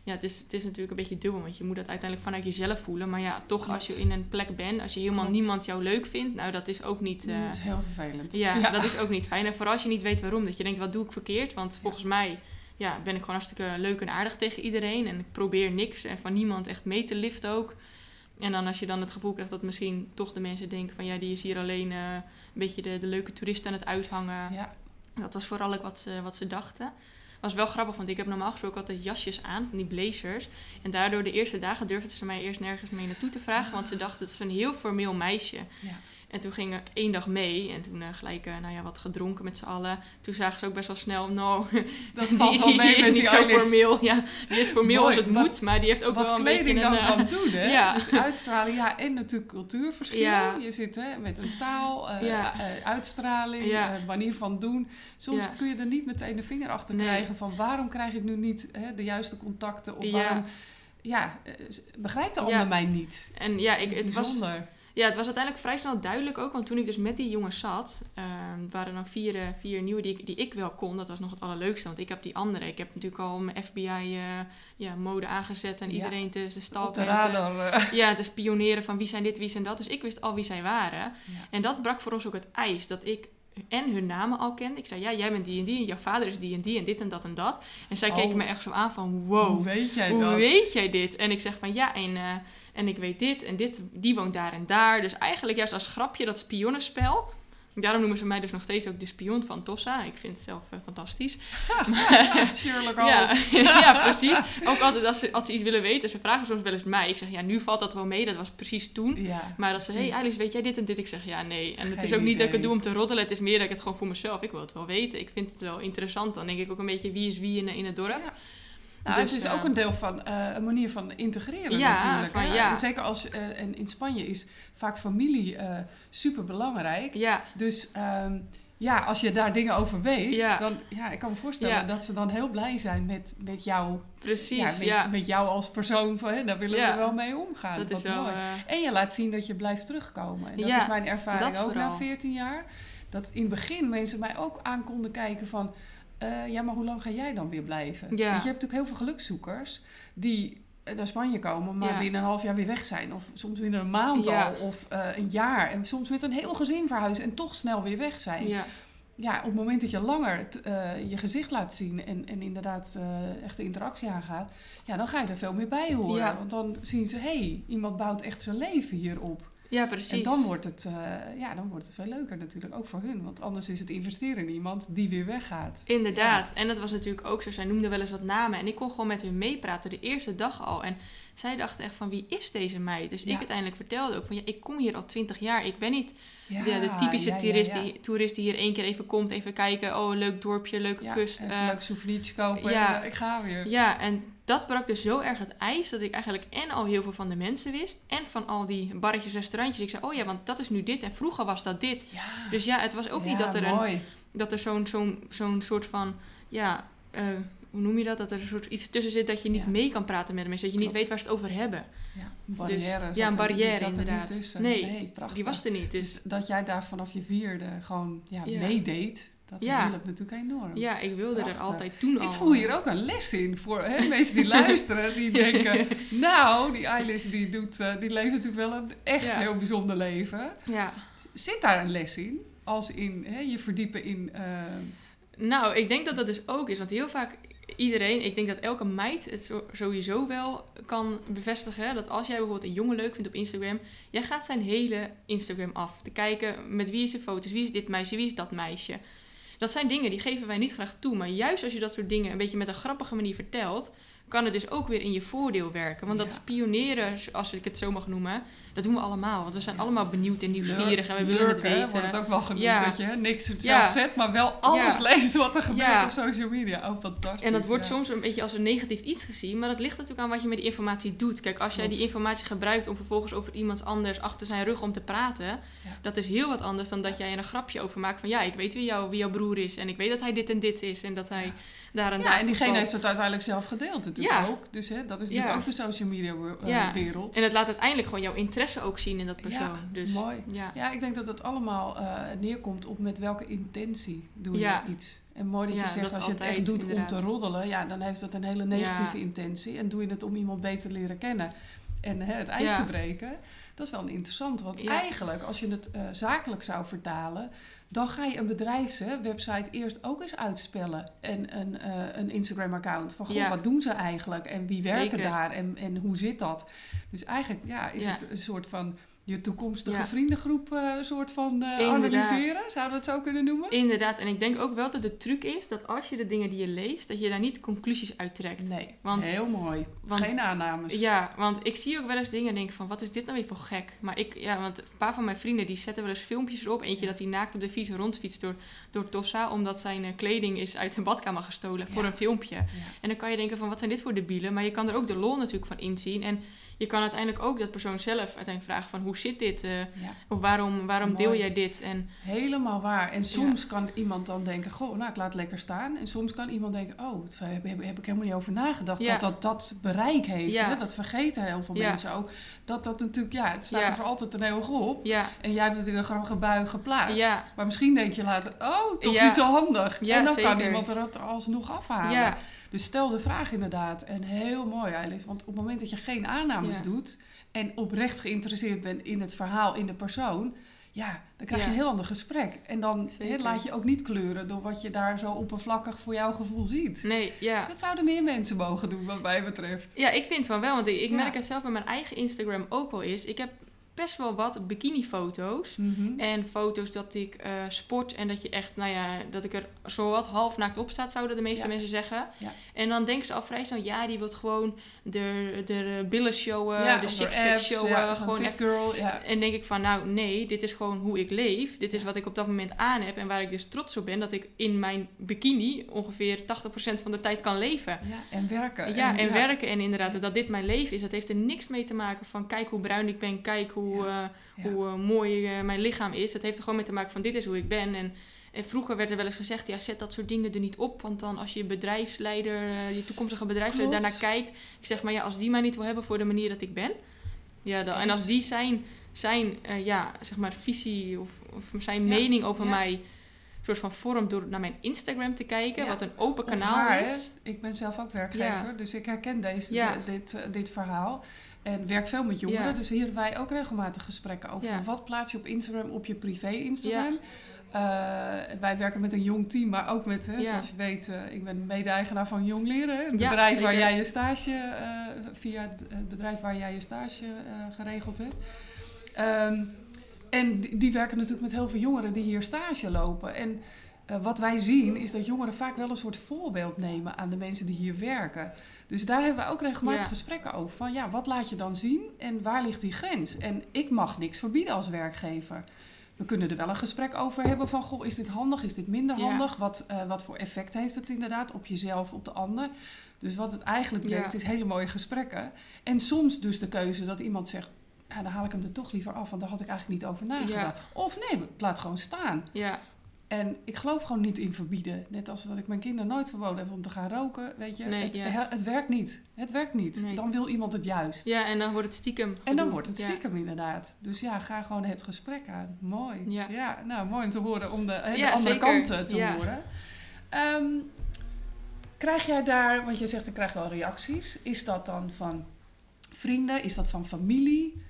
Ja, het is, het is natuurlijk een beetje dubbel, want je moet dat uiteindelijk vanuit jezelf voelen. Maar ja, toch Klopt. als je in een plek bent, als je helemaal Klopt. niemand jou leuk vindt, nou dat is ook niet... eh, dat is heel vervelend. ja, dat is ook niet fijn. En vooral als je niet weet waarom, dat je denkt, wat doe ik verkeerd? Want volgens mij ja, ben ik gewoon hartstikke leuk en aardig tegen iedereen. En ik probeer niks en van niemand echt mee te liften ook. En dan als je dan het gevoel krijgt dat misschien toch de mensen denken van... ja, die is hier alleen eh, een beetje de, de leuke toerist aan het uithangen. Ja. Dat was vooral ook wat ze, wat ze dachten. was wel grappig, want ik heb normaal gesproken altijd jasjes aan, van die blazers. En daardoor de eerste dagen durfden ze mij eerst nergens mee naartoe te vragen, want ze dachten het is een heel formeel meisje. Ja. En toen ging ik één dag mee en toen eh, gelijk eh, nou ja, wat gedronken met z'n allen. Toen zagen ze ook best wel snel, nou, Dat die, valt wel mee die is met niet die zo formeel. Ja, die is formeel Mooi. als het Wat- moet, maar die heeft ook Wat wel een beetje kleding een... dan eh, kan doen, hè? ja. Dus uitstraling, ja, en natuurlijk cultuurverschil. Ja. Je zit hè, met een taal, Ja. uitstraling, manier van doen. Soms kun je er niet meteen de vinger achter Nee. krijgen van waarom krijg ik nu niet hè, de juiste contacten of waarom... Ja, begrijpt de ander mij niet? En ja, ik, het was. Ja, het was uiteindelijk vrij snel duidelijk ook. Want toen ik dus met die jongens zat, ehm, waren er dan vier, eh, vier nieuwe die ik, die ik wel kon. Dat was nog het allerleukste. Want ik heb die andere. Ik heb natuurlijk al mijn FBI eh, ja, mode aangezet. En Ja. iedereen te, te stalken. eh. ja, te spioneren van wie zijn dit, wie zijn dat. Dus ik wist al wie zij waren. Ja. En dat brak voor ons ook het ijs. Dat ik en hun namen al kende. Ik zei, ja, jij bent die en die. En jouw vader is die en die. En dit en dat en dat. En zij Oh. keken me echt zo aan van, wow. Hoe weet jij Hoe dat? weet jij dit? En ik zeg van ja, en, en ik weet dit en dit, die woont daar en daar. Dus eigenlijk juist als grapje dat spionnenspel. Daarom noemen ze mij dus nog steeds ook de spion van Tossa. Ik vind het zelf eh, fantastisch. Sherlock Ja, Holmes. ja, precies. Ook altijd als ze, als ze iets willen weten, ze vragen soms wel eens mij. Ik zeg ja, nu valt dat wel mee, dat was precies toen. Ja, Maar als ze, hey. Alice, weet jij dit en dit? Ik zeg ja, nee. En het is ook niet dat ik het doe om te roddelen. Het is meer dat ik het gewoon voor mezelf, ik wil het wel weten. Ik vind het wel interessant. Dan denk ik ook een beetje wie is wie in, in het dorp. Ja. Nou, Dus, het is ook een deel van eh, een manier van integreren Ja, natuurlijk. van ja. Zeker als eh, en in Spanje is vaak familie eh super belangrijk. Ja, Dus ehm, ja, als je daar dingen over weet, Ja. dan ja, ik kan me voorstellen Ja. dat ze dan heel blij zijn met, met jou. precies. ja, Ja, met, met jou als persoon. Van, hè, daar willen we wel mee omgaan. dat is wel... mooi. En je laat zien dat je blijft terugkomen. En dat is mijn ervaring dat ook na vooral. 14 jaar. Dat in het begin mensen mij ook aan konden kijken van... eh, ja, maar hoe lang ga jij dan weer blijven? Ja. Want je hebt natuurlijk heel veel gelukzoekers die eh, naar Spanje komen... maar Ja. binnen een half jaar weer weg zijn. Of soms binnen een maand Ja. al. Of eh, een jaar. En soms met een heel gezin verhuizen en toch snel weer weg zijn. ja, ja, op het moment dat je langer t- je gezicht laat zien en, en inderdaad echt de interactie aangaat, ja, dan ga je er veel meer bij horen. Want dan zien ze, hé, hey, iemand bouwt echt zijn leven hierop. Ja, precies. En dan wordt, het, eh, ja, dan wordt het veel leuker natuurlijk, ook voor hun. Want anders is het investeren in iemand die weer weggaat. Inderdaad. En dat was natuurlijk ook zo. Zij noemde wel eens wat namen. En ik kon gewoon met hun meepraten de eerste dag al. En zij dachten echt van wie is deze meid? Dus Ja. ik uiteindelijk vertelde ook van ja, ik kom hier al twintig jaar. Ik ben niet Ja, de, de typische ja, toerist, ja. Die, toerist die hier één keer even komt, even kijken. Oh, leuk dorpje, leuke kust. Even een leuk souvenirtje kopen ja. en ik ga weer. ja, en dat brak dus zo erg het ijs dat ik eigenlijk en al heel veel van de mensen wist. En van al die barretjes, restaurantjes. Ik zei, oh ja, want dat is nu dit en vroeger was dat dit. Dus ja, het was ook niet dat er, een, dat er zo'n zo'n zo'n soort van, ja, eh, hoe noem je dat? Dat er een soort iets tussen zit dat je niet Ja. mee kan praten met de mensen. Dat je niet weet waar ze het over hebben. Ja, een barrière. dus, ja, een barrière er inderdaad. Nee. Die was er niet. Dus Dus dat jij daar vanaf je vierde gewoon ja, Ja. meedeed, dat Ja. hielp natuurlijk enorm. ja, ik wilde Prachtig. er altijd toen al. Ik voel hier ook een les in voor hè, mensen die luisteren. Die denken, nou, die Eilish die, doet, eh, die leeft natuurlijk wel een echt Ja. heel bijzonder leven. Ja. Zit daar een les in? Als in hè, je verdiepen in... eh, Nou, ik denk dat dat dus ook is. Want heel vaak iedereen, ik denk dat elke meid het sowieso wel kan bevestigen. Dat als jij bijvoorbeeld een jongen leuk vindt op Instagram, jij gaat zijn hele Instagram af. Te kijken met wie is de foto's, wie is dit meisje, wie is dat meisje. Dat zijn dingen die geven wij niet graag toe. Maar juist als je dat soort dingen een beetje met een grappige manier vertelt, kan het dus ook weer in je voordeel werken. Want dat Ja. spioneren, als ik het zo mag noemen, dat doen we allemaal. Want we zijn Ja. allemaal benieuwd en nieuwsgierig en we willen het lurken, weten. wordt het ook wel genoemd. Ja. Dat je hè, niks zelf Ja. zet, maar wel alles Ja. leest wat er gebeurt Ja. op social media. Oh, fantastisch. En dat wordt ja. soms een beetje als een negatief iets gezien, maar dat ligt natuurlijk aan wat je met die informatie doet. Kijk, als jij die informatie gebruikt om vervolgens over iemand anders achter zijn rug om te praten, dat is heel wat anders dan dat jij er een grapje over maakt van ja, ik weet wie, jou, wie jouw broer is en ik weet dat hij dit en dit is en dat hij Ja. daar en Ja, daar en diegene heeft het uiteindelijk zelf gedeeld natuurlijk Ja. ook. Dus hè, dat is natuurlijk Ja. ook de social media eh, Ja. wereld. En het laat uiteindelijk gewoon jouw interesse ook zien in dat persoon. Ja, dus, mooi. Ja. Ja, ik denk dat het allemaal eh, neerkomt op met welke intentie doe je iets. En mooi dat je zegt, dat als je het echt doet om te roddelen, ja, dan heeft dat een hele negatieve intentie. En doe je het om iemand beter te leren kennen en hè, het ijs te breken, dat is wel interessant. Want eigenlijk, als je het eh, zakelijk zou vertalen, dan ga je een bedrijfswebsite eerst ook eens uitspellen. En een, eh, een Instagram-account. Van, goh, Ja. wat doen ze eigenlijk? En wie werken Zeker. daar? En, en hoe zit dat? Dus eigenlijk ja, is Ja. het een soort van je toekomstige Ja. vriendengroep eh soort van Inderdaad. analyseren. Zouden we het zo kunnen noemen? Inderdaad, en ik denk ook wel dat de truc is dat als je de dingen die je leest, dat je daar niet conclusies uit trekt. Nee, Want- heel mooi. want- Geen aannames. Ja, want ik zie ook wel eens dingen en denk van, wat is dit nou weer voor gek? Maar ik, ja, want een paar van mijn vrienden die zetten wel eens filmpjes erop. Eentje dat hij naakt op de fiets rondfietst door, door Tossa, omdat zijn eh, kleding is uit een badkamer gestolen voor een filmpje. Ja. En dan kan je denken van, wat zijn dit voor debielen? Maar je kan er ook de lol natuurlijk van inzien. En je kan uiteindelijk ook dat persoon zelf uiteindelijk vragen van, hoe zit dit? Eh, Ja, of waarom, waarom deel jij dit? En helemaal waar. En soms kan iemand dan denken, goh, nou ik laat het lekker staan. En soms kan iemand denken, oh, daar heb, heb, heb ik helemaal niet over nagedacht. Ja. Dat dat dat bereik heeft. Ja. Hè? Dat vergeten heel veel mensen ook. Dat dat natuurlijk, ja, het staat er voor altijd een eeuwig op. ja, En jij hebt het in een grappige bui geplaatst. Maar misschien denk je later, oh, toch niet zo handig. En dan kan iemand er het alsnog afhalen. Dus stel de vraag inderdaad. En heel mooi, Eilis. Want op het moment dat je geen aannames Ja. doet... en oprecht geïnteresseerd bent in het verhaal, in de persoon... ja, dan krijg je Ja. een heel ander gesprek. En dan laat je ook niet kleuren... door wat je daar zo oppervlakkig voor jouw gevoel ziet. nee, ja. Dat zouden meer mensen mogen doen, wat mij betreft. Ja, ik vind van wel. Want ik, ik Ja. merk het zelf bij mijn eigen Instagram ook wel eens. Ik heb best wel wat bikini-foto's. Mhm. En foto's dat ik eh, sport en dat je echt, nou ja, dat ik er zo wat half naakt op staat, zouden de meeste Ja. mensen zeggen. Ja. En dan denken ze al vrij snel, ja, die wil gewoon de, de billen showen, ja, de sixpack apps, showen. ja, gewoon fit echt girl, ja. en denk ik van, nou nee, dit is gewoon hoe ik leef. Dit is wat ik op dat moment aan heb. En waar ik dus trots op ben, dat ik in mijn bikini ongeveer 80% van de tijd kan leven. ja. En werken. Ja, en werken en inderdaad, dat dit mijn leven is. Dat heeft er niks mee te maken van, kijk hoe bruin ik ben, kijk hoe, eh, hoe eh, mooi eh, mijn lichaam is. Dat heeft er gewoon mee te maken van, dit is hoe ik ben. En, en vroeger werd er wel eens gezegd, ja, zet dat soort dingen er niet op. Want dan als je bedrijfsleider, eh, je toekomstige bedrijfsleider Klopt. daarnaar kijkt. Ik zeg maar, ja, als die mij niet wil hebben voor de manier dat ik ben. Ja, dan, en als die zijn, zijn eh, ja, zeg maar, visie of, of zijn Ja, mening over ja. mij soort van vormt door naar mijn Instagram te kijken, Ja. wat een open kanaal haar, hè. is. Ik ben zelf ook werkgever, dus ik herken deze, dit, eh, dit verhaal. En werk veel met jongeren, dus hier hebben wij ook regelmatig gesprekken over wat plaats je op Instagram, op je privé Instagram. Wij werken met een jong team, maar ook met, hè, Ja. zoals je weet, eh, ik ben mede-eigenaar van Jong Leren. Het Ja, bedrijf waar jij je stage, eh, via het, het bedrijf waar jij je stage eh, geregeld hebt. Ehm, en die, die werken natuurlijk met heel veel jongeren die hier stage lopen. En eh, wat wij zien is dat jongeren vaak wel een soort voorbeeld nemen aan de mensen die hier werken. Dus daar hebben we ook regelmatig Ja. gesprekken over. Van ja, wat laat je dan zien en waar ligt die grens? En ik mag niks verbieden als werkgever. We kunnen er wel een gesprek over hebben van, goh, is dit handig, is dit minder Ja. handig? Wat, eh, wat voor effect heeft het inderdaad op jezelf, op de ander? Dus wat het eigenlijk Ja. brengt, is hele mooie gesprekken. En soms dus de keuze dat iemand zegt, ja, dan haal ik hem er toch liever af, want daar had ik eigenlijk niet over nagedacht. Of nee, ik laat gewoon staan. Ja, En ik geloof gewoon niet in verbieden. Net als dat ik mijn kinderen nooit verboden heb om te gaan roken. Weet je, Nee, het, ja. he- het werkt niet. Het werkt niet. Nee. Dan wil iemand het juist. ja, en dan wordt het stiekem. En dan wordt het Ja. stiekem inderdaad. Dus ja, ga gewoon het gesprek aan. Mooi. Ja. nou mooi om te horen, om de, hè, de andere zeker. kant eh, te Ja. horen. Ehm, krijg jij daar, want je zegt ik krijg wel reacties. Is dat dan van vrienden? Is dat van familie?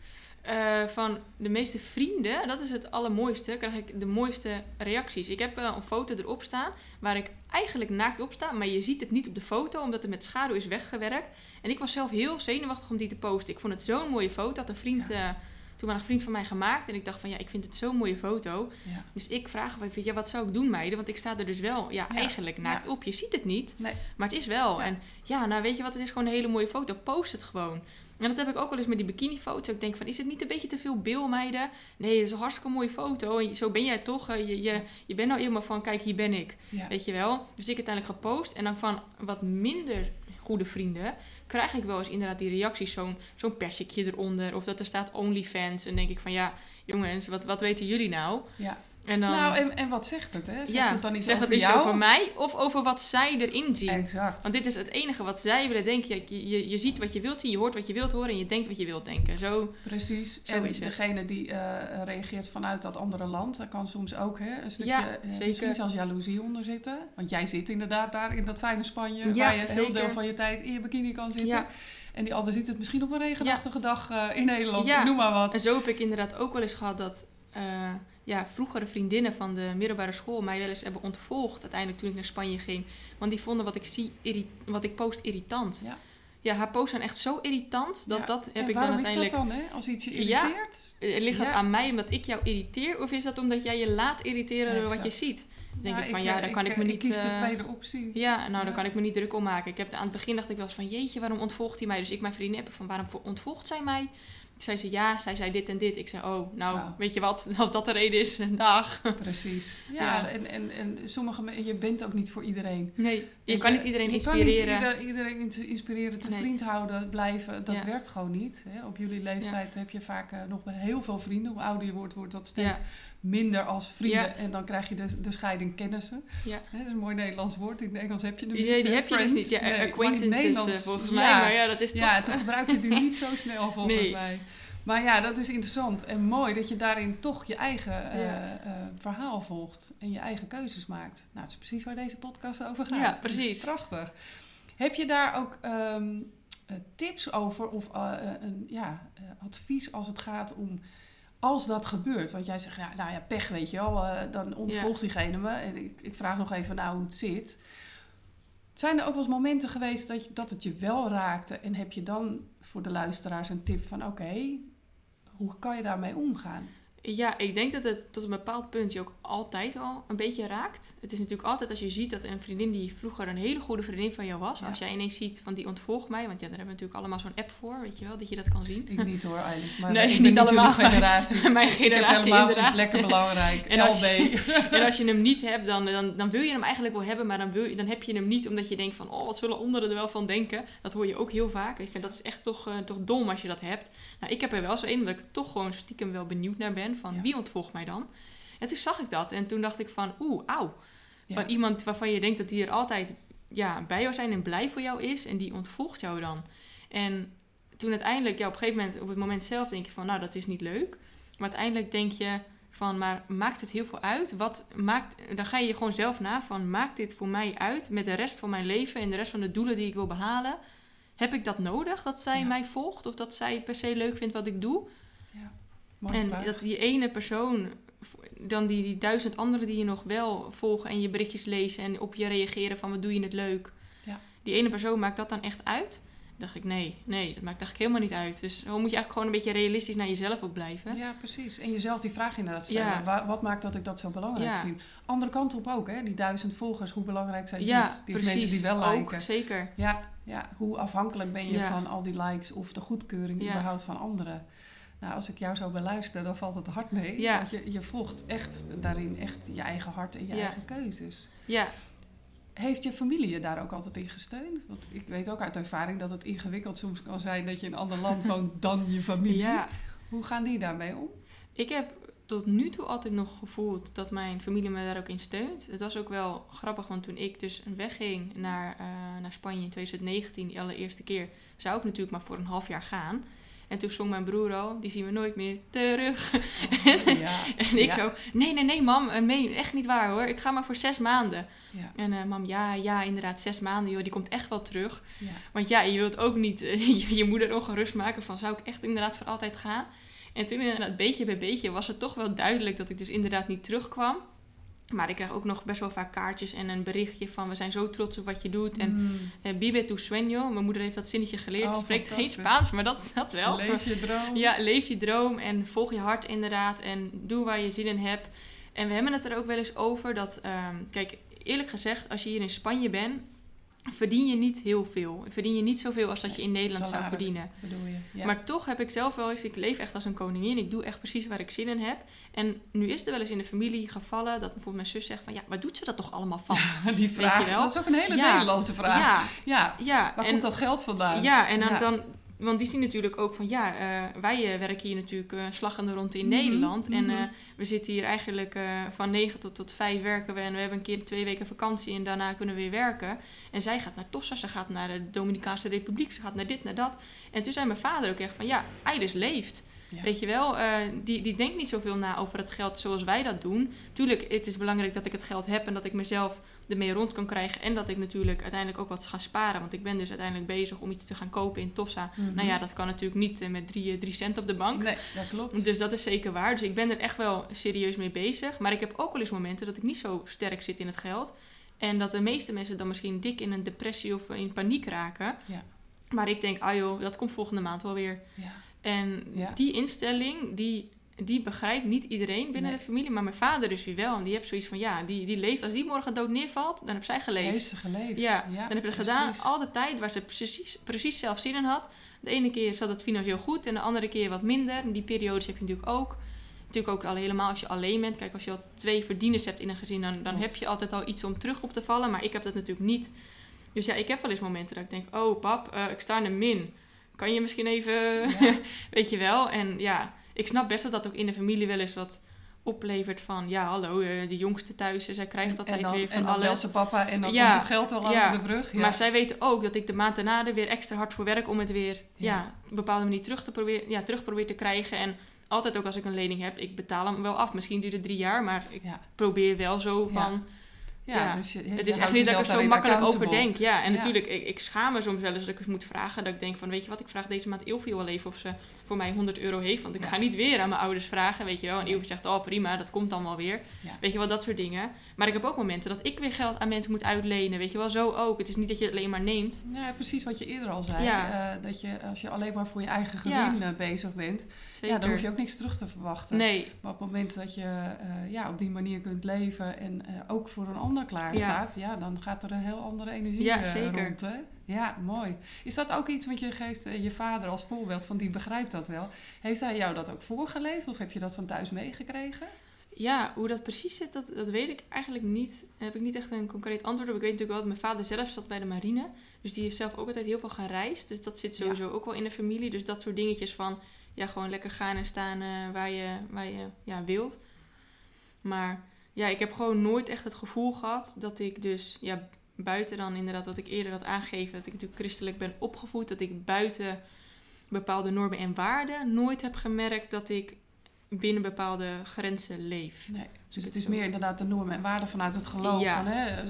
Eh, van de meeste vrienden, dat is het allermooiste, krijg ik de mooiste reacties. Ik heb eh, een foto erop staan waar ik eigenlijk naakt op sta, maar je ziet het niet op de foto omdat het met schaduw is weggewerkt. En ik was zelf heel zenuwachtig om die te posten. Ik vond het zo'n mooie foto, had een vriend, eh toen een vriend van mij gemaakt en ik dacht van ja, ik vind het zo'n mooie foto. Ja. Dus ik vraag, weet je, wat zou ik doen meiden? Want ik sta er dus wel, ja, Ja. eigenlijk naakt Ja. op. Je ziet het niet, Nee. maar het is wel. Ja. En ja, nou weet je wat, het is gewoon een hele mooie foto. Post het gewoon. En dat heb ik ook wel eens met die bikinifoto's. Ik denk van, is het niet een beetje te veel bil, meiden? Nee, dat is een hartstikke mooie foto. En zo ben jij toch. eh, Je, je, je bent nou helemaal van, kijk, hier ben ik. Ja. Weet je wel? Dus ik uiteindelijk gepost. En dan van wat minder goede vrienden... krijg ik wel eens inderdaad die reacties. Zo'n zo'n persikje eronder. Of dat er staat OnlyFans. En denk ik van, ja, jongens, wat, wat weten jullie nou? ja. En dan... nou, en, en wat zegt het? Hè? Zegt ja, het dan iets zegt over het iets jou? over mij of over wat zij erin zien? Exact. Want dit is het enige wat zij willen denken. Je, je, je ziet wat je wilt zien, je hoort wat je wilt horen en je denkt wat je wilt denken. Zo, Precies. Zo en is het. degene die eh, reageert vanuit dat andere land, daar kan soms ook hè, een stukje, Ja, eh, zeker. misschien zelfs jaloezie onder zitten. Want jij zit inderdaad daar in dat fijne Spanje, Ja, waar je een heel deel van je tijd in je bikini kan zitten. En die ander ziet het misschien op een regenachtige dag eh, in Nederland, noem maar wat. En zo heb ik inderdaad ook wel eens gehad dat eh, ja, vroegere vriendinnen van de middelbare school mij wel eens hebben ontvolgd uiteindelijk toen ik naar Spanje ging. Want die vonden wat ik, zie, wat ik post irritant. Ja. Ja, haar posts zijn echt zo irritant dat Ja. dat heb ik dan waarom uiteindelijk... is dat dan, hè? Als iets je Ja. irriteert? Eh, Ligt dat Ja. aan mij omdat ik jou irriteer of is dat omdat jij je laat irriteren door wat je ziet? Dan denk Ja, ik van eh, ja, daar kan ik, me eh, niet... Ik kies de eh, tweede optie. Ja, nou, Ja. daar kan ik me niet druk om maken. Ik heb, aan het begin dacht ik wel eens van, jeetje, waarom ontvolgt hij mij? Dus ik mijn vriendin heb van, waarom ontvolgt zij mij? Toen zei ze, ja, zij zei dit en dit. Ik zei, oh, nou, weet je wat, als dat de reden is, dag. Precies. Ja. En, en, en sommige mensen, je bent ook niet voor iedereen. Nee, je kan niet iedereen je kan inspireren. niet ieder- iedereen ins- inspireren, te Nee. vriend houden, blijven. Dat werkt gewoon niet. Hè. Op jullie leeftijd heb je vaak eh, nog heel veel vrienden. Hoe ouder je wordt, wordt dat steeds Ja. Minder als vrienden. Ja. En dan krijg je de, de scheiding kennissen. Ja. Hè, dat is een mooi Nederlands woord. In het Engels heb je hem Nee, niet. die hè, heb je dus friends. niet. Ja, Nee, acquaintances Nederlands- eh, volgens ja. mij. Maar ja, dat is toch... Ja, toch gebruik je die niet zo snel volgens Nee. mij. Maar ja, dat is interessant en mooi dat je daarin toch je eigen eh, Ja. eh, verhaal volgt en je eigen keuzes maakt. Nou, dat is precies waar deze podcast over gaat. Ja, Dus precies. prachtig. Heb je daar ook ehm, eh, tips over of eh, eh, een ja, eh, advies als het gaat om als dat gebeurt? Want jij zegt, ja, nou ja, pech weet je wel, eh, dan ontvolgt diegene me. En ik, ik vraag nog even nou hoe het zit. Zijn er ook wel eens momenten geweest dat, je, dat het je wel raakte? En heb je dan voor de luisteraars een tip van: oké, hoe kan je daarmee omgaan? Ja, ik denk dat het tot een bepaald punt je ook altijd wel een beetje raakt. Het is natuurlijk altijd als je ziet dat een vriendin die vroeger een hele goede vriendin van jou was, Ja. als jij ineens ziet van die ontvolgt mij, want ja, daar hebben we natuurlijk allemaal zo'n app voor, weet je wel, dat je dat kan zien. Ik niet hoor, Eilish. Maar Nee, ik niet allemaal. generatie. Mijn ik heb generatie helemaal zoiets inderdaad. lekker belangrijk. En als LB. En als je hem niet hebt, dan, dan, dan wil je hem eigenlijk wel hebben, maar dan, wil je, dan heb je hem niet omdat je denkt van, oh, wat zullen anderen er wel van denken? Dat hoor je ook heel vaak. Ik vind dat is echt toch, eh, toch dom als je dat hebt. Nou, ik heb er wel zo een, omdat ik toch gewoon stiekem wel benieuwd naar ben van, Ja. wie ontvolgt mij dan? En toen zag ik dat en toen dacht ik van, oeh, auw. Ja. Van iemand waarvan je denkt dat die er altijd ja, bij jou zijn en blij voor jou is en die ontvolgt jou dan. En toen uiteindelijk, ja, op een gegeven moment, op het moment zelf denk je van, nou, dat is niet leuk. Maar uiteindelijk denk je van, maar maakt het heel veel uit? Wat maakt, dan ga je je gewoon zelf na van, maakt dit voor mij uit met de rest van mijn leven en de rest van de doelen die ik wil behalen? Heb ik dat nodig, dat zij Ja. mij volgt of dat zij per se leuk vindt wat ik doe? Mooie en vraag. dat die ene persoon, dan die, die duizend anderen die je nog wel volgen en je berichtjes lezen en op je reageren van wat doe je het leuk. Ja. Die ene persoon maakt dat dan echt uit? dacht ik, nee, nee, dat maakt eigenlijk helemaal niet uit. Dus dan moet je eigenlijk gewoon een beetje realistisch naar jezelf ook blijven. Ja, precies. En jezelf die vraag inderdaad stellen. Ja. Wat maakt dat ik dat zo belangrijk Ja. vind? Andere kant op ook, hè? Die duizend volgers, hoe belangrijk zijn die? Ja, die precies. mensen die wel ook, liken. zeker. Ja, ja, hoe afhankelijk ben je van al die likes of de goedkeuring überhaupt van anderen? Nou, als ik jou zo beluister, dan valt het hard mee. Ja. Want je, je volgt echt daarin echt je eigen hart en je Ja. eigen keuzes. Ja, Heeft je familie je daar ook altijd in gesteund? Want ik weet ook uit ervaring dat het ingewikkeld soms kan zijn dat je in een ander land woont dan je familie. ja. Hoe gaan die daarmee om? Ik heb tot nu toe altijd nog gevoeld dat mijn familie me daar ook in steunt. Het was ook wel grappig, want toen ik dus wegging naar, eh, naar Spanje in 2019, die allereerste keer, zou ik natuurlijk maar voor een half jaar gaan. En toen zong mijn broer al, die zien we nooit meer terug. ja. En ik Ja. zo, nee, nee, nee, mam, eh, nee, echt niet waar hoor. Ik ga maar voor zes maanden. Ja. En eh, mam, ja, ja, inderdaad, zes maanden, joh, die komt echt wel terug. Want ja, je wilt ook niet eh, je, je moeder ongerust maken van, zou ik echt inderdaad voor altijd gaan? En toen inderdaad, beetje bij beetje, was het toch wel duidelijk dat ik dus inderdaad niet terugkwam. Maar ik krijg ook nog best wel vaak kaartjes en een berichtje van, we zijn zo trots op wat je doet. En Mm. eh, vive tu sueño, mijn moeder heeft dat zinnetje geleerd. Oh, spreekt geen. Spaans, maar dat, dat wel. Leef je droom. Ja, leef je droom en volg je hart inderdaad. En doe waar je zin in hebt. En we hebben het er ook wel eens over dat... ehm, kijk, eerlijk gezegd, als je hier in Spanje bent... verdien je niet heel veel. Verdien je niet zoveel als dat je in Nederland zou verdienen. Bedoel je? Ja. Maar toch heb ik zelf wel eens... Ik leef echt als een koningin. Ik doe echt precies waar ik zin in heb. En nu is er wel eens in de familie gevallen... dat bijvoorbeeld mijn zus zegt van... Ja, waar doet ze dat toch allemaal van? die vraag, dat is ook een hele Ja. Nederlandse vraag. Ja, Ja. ja. Waar en, komt dat geld vandaan? Ja, en dan, dan want die zien natuurlijk ook van ja, eh, wij eh, werken hier natuurlijk eh slag in de ronde in Mhm, Nederland. En mhm. we zitten hier eigenlijk van 9 tot, tot 5 werken we. En we hebben een keer twee weken vakantie en daarna kunnen we weer werken. En zij gaat naar Tossa, ze gaat naar de Dominicaanse Republiek, ze gaat naar dit, naar dat. En toen zei mijn vader ook echt van ja, Eides leeft. Ja. Weet je wel, eh, die, die denkt niet zoveel na over het geld zoals wij dat doen. Tuurlijk, het is belangrijk dat ik het geld heb en dat ik mezelf ermee rond kan krijgen. En dat ik natuurlijk uiteindelijk ook wat ga sparen. Want ik ben dus uiteindelijk bezig om iets te gaan kopen in Tossa. Mhm. Nou ja, dat kan natuurlijk niet eh, met drie, eh, drie cent op de bank. Nee, dat klopt. Dus dat is zeker waar. Dus ik ben er echt wel serieus mee bezig. Maar ik heb ook wel eens momenten dat ik niet zo sterk zit in het geld. En dat de meeste mensen dan misschien dik in een depressie of in paniek raken. Ja. Maar ik denk, ah joh, dat komt volgende maand wel weer. Ja. En Ja. die instelling, die, die begrijpt niet iedereen binnen Nee. de familie. Maar mijn vader dus weer wel. En die heeft zoiets van, ja, die, die leeft. Als die morgen dood neervalt, dan heb zij geleefd. Heeft ze geleefd. Ja, dan heb je gedaan al de tijd waar ze precies, precies zelf zin in had. De ene keer zat het financieel goed en de andere keer wat minder. En die periodes heb je natuurlijk ook. Natuurlijk ook al helemaal als je alleen bent. Kijk, als je al twee verdieners hebt in een gezin, dan, dan heb je altijd al iets om terug op te vallen. Maar ik heb dat natuurlijk niet. Dus ja, ik heb wel eens momenten dat ik denk, oh pap, eh, ik sta in de min. Kan je misschien even, Ja. weet je wel. En ja, ik snap best dat dat ook in de familie wel eens wat oplevert van... Ja, hallo, eh, de jongste thuis, eh, zij krijgt altijd en dan, weer van en dan alles. ze papa en dan Ja, komt het geld al ja. over de brug. Ja. Maar zij weten ook dat ik de maand daarna er weer extra hard voor werk om het weer ja. Op een bepaalde manier terug te proberen, ja, terug probeer te krijgen. En altijd ook als ik een lening heb, ik betaal hem wel af. Misschien duurt het drie jaar, maar ik probeer wel zo van. Ja, Ja. dus je, je het is echt niet dat ik er zo makkelijk over denk. Ja, en Ja. natuurlijk, ik, ik schaam me soms wel eens dat ik het moet vragen. Dat ik denk van, weet je wat, ik vraag deze maand Ilfie wel even of ze voor mij 100 euro heeft. Want ik Ja. ga niet weer aan mijn ouders vragen, weet je wel. En. Ilfie zegt, oh prima, dat komt dan wel weer. Weet je wel, dat soort dingen. Maar ik heb ook momenten dat ik weer geld aan mensen moet uitlenen. Weet je wel, zo ook. Het is niet dat je het alleen maar neemt. Ja, precies wat je eerder al zei. Eh, dat je als je alleen maar voor je eigen gewin eh, bezig bent, Zeker. ja, dan hoef je ook niks terug te verwachten. Nee, Maar op het moment dat je eh, ja, op die manier kunt leven en eh, ook voor een ander klaar staat, ja. dan gaat er een heel andere energie Ja, eh, zeker. rond. Hè? Ja, mooi. Is dat ook iets wat je geeft je vader als voorbeeld, van die begrijpt dat wel? Heeft hij jou dat ook voorgeleefd of heb je dat van thuis meegekregen? Ja, hoe dat precies zit, dat, dat weet ik eigenlijk niet. Daar heb ik niet echt een concreet antwoord op. Ik weet natuurlijk wel dat mijn vader zelf zat bij de marine. Dus die is zelf ook altijd heel veel gereisd. Dus dat zit sowieso ook wel in de familie. Dus dat soort dingetjes van, ja, gewoon lekker gaan en staan eh, waar je, waar je ja, wilt. Maar ja, ik heb gewoon nooit echt het gevoel gehad dat ik dus, ja, buiten dan inderdaad wat ik eerder had aangegeven, dat ik natuurlijk christelijk ben opgevoed, dat ik buiten bepaalde normen en waarden nooit heb gemerkt dat ik binnen bepaalde grenzen leef. Nee. Dus het is meer inderdaad de normen en waarden vanuit het geloof. Ja. Van, hè, eh, eh,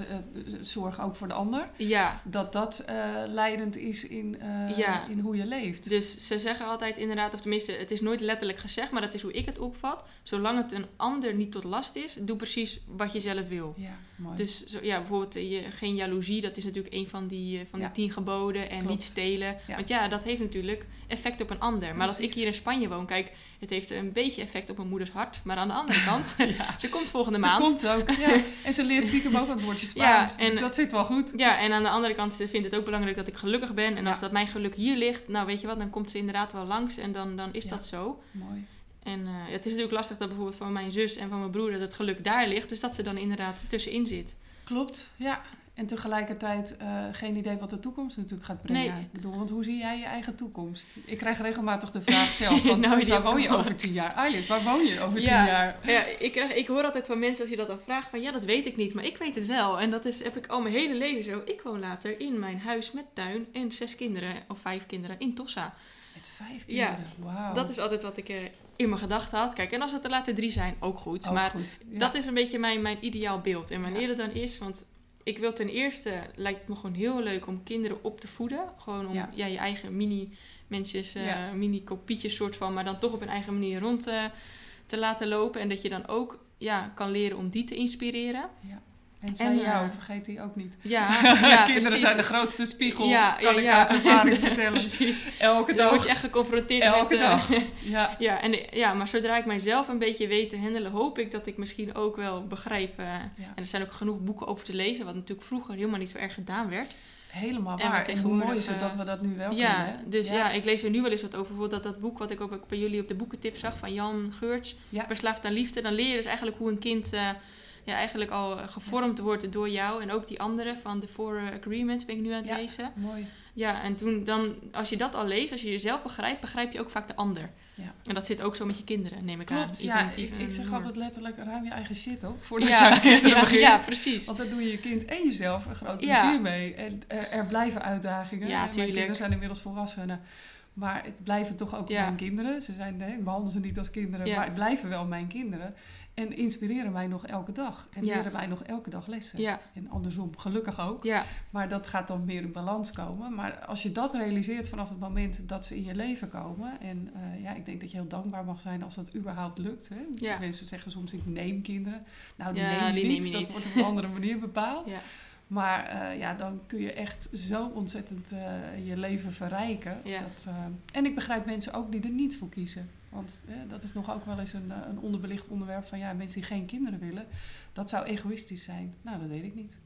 zorg ook voor de ander. Ja, Dat dat eh, leidend is in, eh, Ja. in hoe je leeft. dus ze zeggen altijd inderdaad, of tenminste, het is nooit letterlijk gezegd, maar dat is hoe ik het opvat. Zolang het een ander niet tot last is, doe precies wat je zelf wil. ja, mooi. Dus zo, ja, bijvoorbeeld eh, je, geen jaloezie, dat is natuurlijk een van die, eh, van die tien geboden. En Klopt. niet stelen. Want ja, dat heeft natuurlijk effect op een ander. Maar als ik hier in Spanje woon, kijk, het heeft een beetje effect op mijn moeders hart. Maar aan de andere kant, ja. Ze komt volgende Ze maand. komt ook. Ja. En ze leert stiekem ook het woordje Spaans. Ja, en- dus dat zit wel goed. Ja, en aan de andere kant, ze vindt het ook belangrijk dat ik gelukkig ben. En als dat mijn geluk hier ligt, nou weet je wat, dan komt ze inderdaad wel langs. En dan, dan is dat zo. Mooi. En eh, het is natuurlijk lastig dat bijvoorbeeld van mijn zus en van mijn broer dat het geluk daar ligt. Dus dat ze dan inderdaad tussenin zit. Klopt, ja. En tegelijkertijd eh, geen idee wat de toekomst natuurlijk gaat brengen. Nee. Ik bedoel, want hoe zie jij je eigen toekomst? Ik krijg regelmatig de vraag zelf, van, Nou, waar woon je over tien jaar? Eileen, waar woon je over Ja. tien jaar? Ja, ik, krijg, ik hoor altijd van mensen als je dat dan vraagt van ja, dat weet ik niet, maar ik weet het wel. En dat is, heb ik al mijn hele leven zo. Ik woon later in mijn huis met tuin en zes kinderen of vijf kinderen in Tossa. Met vijf Ja, kinderen, wauw. Dat is altijd wat ik eh, in mijn gedachten had. Kijk, en als het er later drie zijn, ook goed. Ook maar goed. Ja. dat is een beetje mijn, mijn ideaal beeld. En wanneer Ja. het dan is, want ik wil ten eerste, lijkt me gewoon heel leuk om kinderen op te voeden. Gewoon om Ja. ja. je eigen mini mensjes, eh, Ja. mini kopietjes soort van, maar dan toch op een eigen manier rond eh, te laten lopen. En dat je dan ook ja, kan leren om die te inspireren. En zij en, jou, eh, vergeet die ook niet. Ja, ja Kinderen precies. zijn de grootste spiegel, Ja, kan ja, ik ja. uit ervaring vertellen. precies. Elke Dan word dag. je echt geconfronteerd Elke met... eh, dag. Ja. Ja, en, de- ja, maar zodra ik mijzelf een beetje weet te handelen, hoop ik dat ik misschien ook wel begrijp. eh. En er zijn ook genoeg boeken over te lezen, wat natuurlijk vroeger helemaal niet zo erg gedaan werd. Helemaal waar. En hoe mooi is het eh, dat we dat nu wel ja, kunnen. dus ja. ik lees er nu wel eens wat over. Bijvoorbeeld dat, dat boek wat ik ook bij jullie op de boekentip zag van Jan Geurts, Ja. Verslaafd aan Liefde. Dan leer je dus eigenlijk hoe een kind eh, ja, eigenlijk al eh, gevormd wordt door jou. En ook die andere van The Four eh, Agreements ben ik nu aan het Ja. lezen. Mooi. Ja, en toen dan, als je dat al leest, als je jezelf begrijpt, begrijp je ook vaak de ander. Ja. En dat zit ook zo met je kinderen, neem ik aan. Even- ja. even ik, ik zeg altijd letterlijk, ruim je eigen shit op voordat ja, je kinderen ja, begint. ja, precies. Want daar doe je je kind en jezelf een groot plezier mee. En er, er blijven uitdagingen. Ja, Mijn tuurlijk. kinderen zijn inmiddels volwassenen. Maar het blijven toch ook Ja. mijn kinderen. Ze zijn, nee, ik behandel ze niet als kinderen, Ja. maar het blijven wel mijn kinderen. En inspireren mij nog elke dag. En Ja. leren mij nog elke dag lessen. En andersom, gelukkig ook. Maar dat gaat dan meer in balans komen. Maar als je dat realiseert vanaf het moment dat ze in je leven komen. En eh, ja, ik denk dat je heel dankbaar mag zijn als dat überhaupt lukt. Hè? Mensen zeggen soms, ik neem kinderen. Nou, die neem je die niet. neem je dat niet. wordt op een andere manier bepaald. Maar eh, ja, dan kun je echt zo ontzettend eh, je leven verrijken. Ja. Dat, eh, en ik begrijp mensen ook die er niet voor kiezen. Want dat is nog ook wel eens een, een onderbelicht onderwerp van ja, mensen die geen kinderen willen. Dat zou egoïstisch zijn. Nou, dat weet ik niet.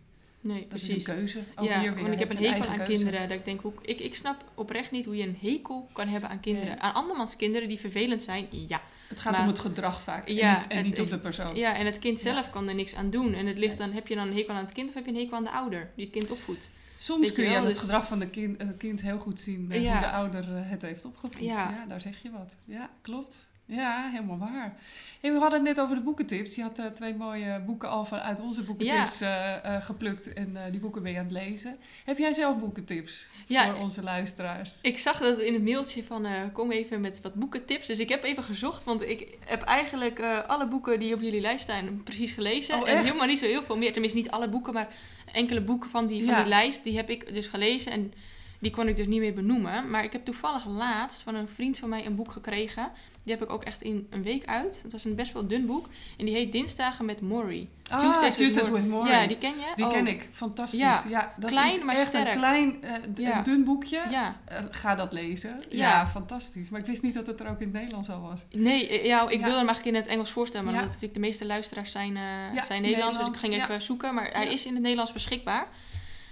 nee, Dat precies. is een keuze. Ook ja, hier weer want ik heb een hekel aan keuze. kinderen. Dat ik denk, hoe, ik, ik snap oprecht niet hoe je een hekel kan hebben aan kinderen. Nee. Aan andermans kinderen die vervelend zijn, ja. Het gaat Maar- om het gedrag vaak en Ja, niet, en het niet op de persoon. Ja, en het kind Ja. zelf kan er niks aan doen. En het ligt dan, heb je dan een hekel aan het kind of heb je een hekel aan de ouder die het kind opvoedt? Soms Weet kun je wel, aan het dus- gedrag van de kind, het kind heel goed zien eh, Ja. hoe de ouder eh, het heeft opgevoed. Ja. daar zeg je wat. Ja, klopt. Ja, helemaal waar. Hey, we hadden het net over de boekentips. Je had eh, twee mooie boeken al van, uit onze boekentips eh, eh, geplukt en die boeken ben je aan het lezen. Heb jij zelf boekentips Ja, voor onze luisteraars? Ik zag dat in het mailtje van kom even met wat boekentips. Dus ik heb even gezocht, want ik heb eigenlijk alle boeken die op jullie lijst staan precies gelezen. Oh, en helemaal niet zo heel veel meer. Tenminste niet alle boeken, maar enkele boeken van die, van Ja. die lijst. Die heb ik dus gelezen en die kon ik dus niet meer benoemen. Maar ik heb toevallig laatst van een vriend van mij een boek gekregen. Die heb ik ook echt in een week uit. Het was een best wel dun boek. En die heet Dinsdagen met Maury. Ah, Tuesdays with Tuesdays with Maury. Ja, die ken je? Die Oh, ken ik. Fantastisch. Ja. Ja, dat Klein, is maar echt sterk. een klein, eh, Ja. dun boekje. Ja. Eh, ga dat lezen. Ja. Fantastisch. Maar ik wist niet dat het er ook in het Nederlands al was. Nee, eh, ja, ik wilde hem eigenlijk in het Engels voorstellen, maar natuurlijk de meeste luisteraars zijn, zijn Nederlands, dus ik ging even zoeken. Maar hij is in het Nederlands beschikbaar.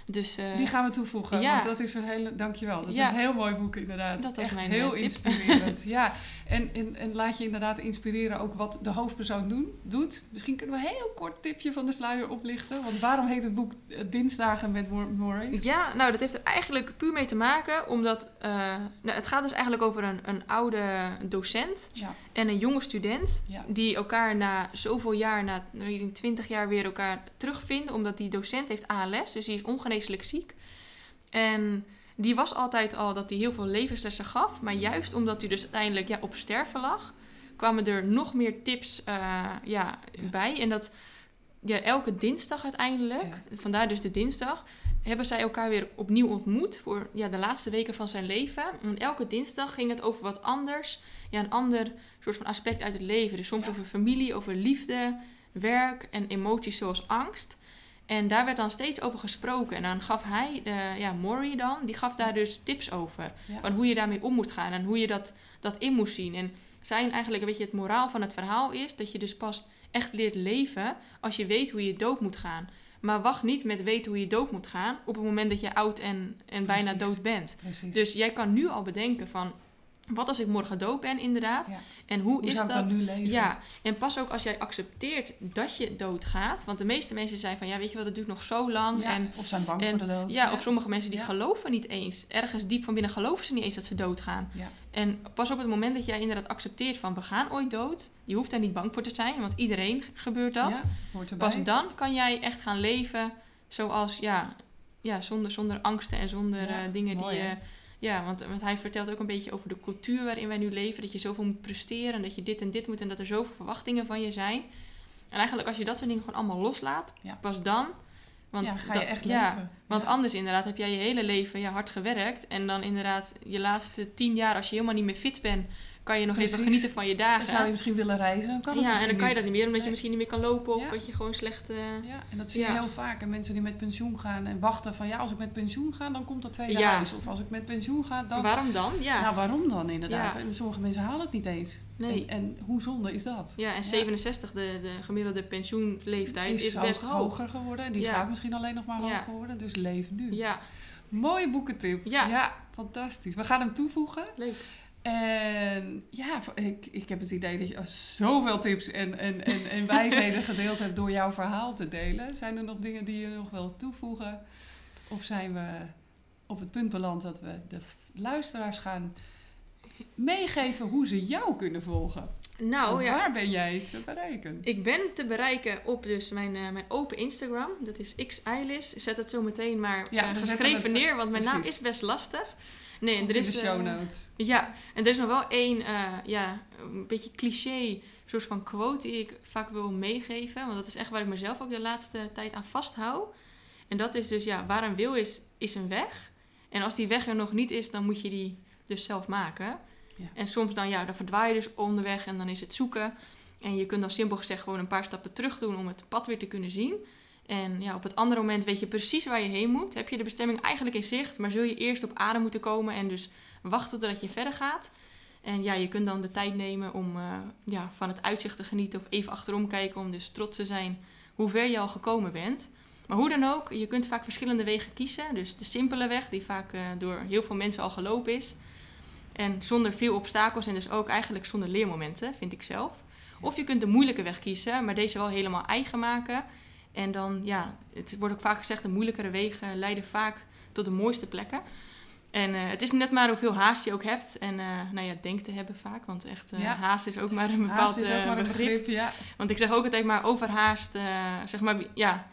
Dus Die gaan we toevoegen, ja. want dat is een hele, dankjewel. Dat is Ja. een heel mooi boek inderdaad. Dat was Echt mijn, heel tip. inspirerend. ja, en, en, en laat je inderdaad inspireren ook wat de hoofdpersoon doen, doet. Misschien kunnen we een heel kort tipje van de sluier oplichten. Want waarom heet het boek eh, Dinsdagen met Mor- Maurice? ja, nou dat heeft er eigenlijk puur mee te maken, omdat eh, nou, het gaat dus eigenlijk over een, een oude docent Ja, en een jonge student. ja. Die elkaar na zoveel jaar, na weet ik, 20 jaar weer elkaar terugvinden. Omdat die docent heeft ALS, dus die is ongeneeslijk ziek. En die was altijd al dat hij heel veel levenslessen gaf. Maar juist omdat hij dus uiteindelijk ja, op sterven lag, kwamen er nog meer tips eh, ja, Ja. bij. En dat ja, elke dinsdag uiteindelijk, vandaar dus de dinsdag, hebben zij elkaar weer opnieuw ontmoet voor ja, de laatste weken van zijn leven. En elke dinsdag ging het over wat anders. Ja, een ander soort van aspect uit het leven. Dus soms Ja. over familie, over liefde, werk en emoties zoals angst. En daar werd dan steeds over gesproken. En dan gaf hij, de, ja, Maury dan, die gaf daar dus tips over. Ja. Van hoe je daarmee om moet gaan en hoe je dat, dat in moest zien. En zijn eigenlijk, weet je, het moraal van het verhaal is dat je dus pas echt leert leven als je weet hoe je dood moet gaan. Maar wacht niet met weten hoe je dood moet gaan op het moment dat je oud en, en bijna dood bent. Precies. Dus jij kan nu al bedenken van, wat als ik morgen dood ben inderdaad? Ja. En hoe, Hoe is dat? dan nu leven? Ja, en pas ook als jij accepteert dat je doodgaat. Want de meeste mensen zijn van, ja weet je wel, dat duurt nog zo lang. Ja, En of zijn bang en- voor de dood. ja, of sommige mensen die geloven niet eens. Ergens diep van binnen geloven ze niet eens dat ze doodgaan. Ja. En pas op het moment dat jij inderdaad accepteert van we gaan ooit dood. Je hoeft daar niet bang voor te zijn, want iedereen gebeurt dat. Hoort pas dan kan jij echt gaan leven zoals, ja, ja zonder, zonder angsten en zonder eh, dingen mooi, die... eh, ja, want, want hij vertelt ook een beetje over de cultuur waarin wij nu leven. Dat je zoveel moet presteren, dat je dit en dit moet en dat er zoveel verwachtingen van je zijn. En eigenlijk als je dat soort dingen gewoon allemaal loslaat, Ja. pas dan... Want ja, ga je dat- echt ja, leven. want Ja. anders inderdaad heb jij je hele leven ja, hard gewerkt. En dan inderdaad je laatste tien jaar, als je helemaal niet meer fit bent, kan je nog Precies. even genieten van je Dan dagen. zou je misschien willen reizen, dan kan ja, en dan kan je dat niet meer, omdat je misschien niet meer kan lopen of Ja. dat je gewoon slecht... eh, Ja, en dat zie je Ja. heel vaak. En mensen die met pensioen gaan en wachten van... ja, als ik met pensioen ga, dan komt dat tweede Ja. huis. Of als ik met pensioen ga, dan... Waarom dan? Ja. Nou, waarom dan inderdaad? En sommige mensen halen het niet eens. Nee. En, en hoe zonde is dat? ja, en 67, de, de gemiddelde pensioenleeftijd, is, is, best hoog. hoger geworden. En die gaat misschien alleen nog maar hoger worden. Dus leef nu. Ja, Mooie boekentip. Ja. fantastisch. We gaan hem toevoegen. leuk. En ja, ik, ik heb het idee dat je zoveel tips en, en, en, en wijsheden gedeeld hebt door jouw verhaal te delen. Zijn er nog dingen die je nog wil toevoegen? Of zijn we op het punt beland dat we de luisteraars gaan meegeven hoe ze jou kunnen volgen? Nou Want ja, waar ben jij te bereiken? ik ben te bereiken op dus mijn, eh, mijn open Instagram. Dat is xeilis. Zet het zo meteen maar Ja, eh, geschreven het- neer, want mijn naam is best lastig. Nee, en er in is de show eh, notes. Ja, en er is nog wel één, eh, ja, een beetje cliché soort van quote die ik vaak wil meegeven. Want dat is echt waar ik mezelf ook de laatste tijd aan vasthoud. En dat is dus, ja, waar een wil is, is een weg. En als die weg er nog niet is, dan moet je die dus zelf maken. Ja. En soms dan, ja, dan verdwaai je dus onderweg en dan is het zoeken. En je kunt dan simpel gezegd gewoon een paar stappen terug doen om het pad weer te kunnen zien. En ja, op het andere moment weet je precies waar je heen moet. Heb je de bestemming eigenlijk in zicht, maar zul je eerst op adem moeten komen en dus wachten totdat je verder gaat. En ja, je kunt dan de tijd nemen om eh, ja, van het uitzicht te genieten of even achterom kijken om dus trots te zijn hoe ver je al gekomen bent. Maar hoe dan ook, je kunt vaak verschillende wegen kiezen. Dus de simpele weg, die vaak eh, door heel veel mensen al gelopen is. En zonder veel obstakels en dus ook eigenlijk zonder leermomenten, vind ik zelf. Of je kunt de moeilijke weg kiezen, maar deze wel helemaal eigen maken. En dan, ja, het wordt ook vaak gezegd, de moeilijkere wegen leiden vaak tot de mooiste plekken. En eh, het is net maar hoeveel haast je ook hebt. En eh, nou ja, denk te hebben vaak. Want echt, eh, Ja. haast is ook maar een bepaald Haast is ook maar een begrip. begrip, ja. Want ik zeg ook altijd maar overhaast, zeg maar, ja,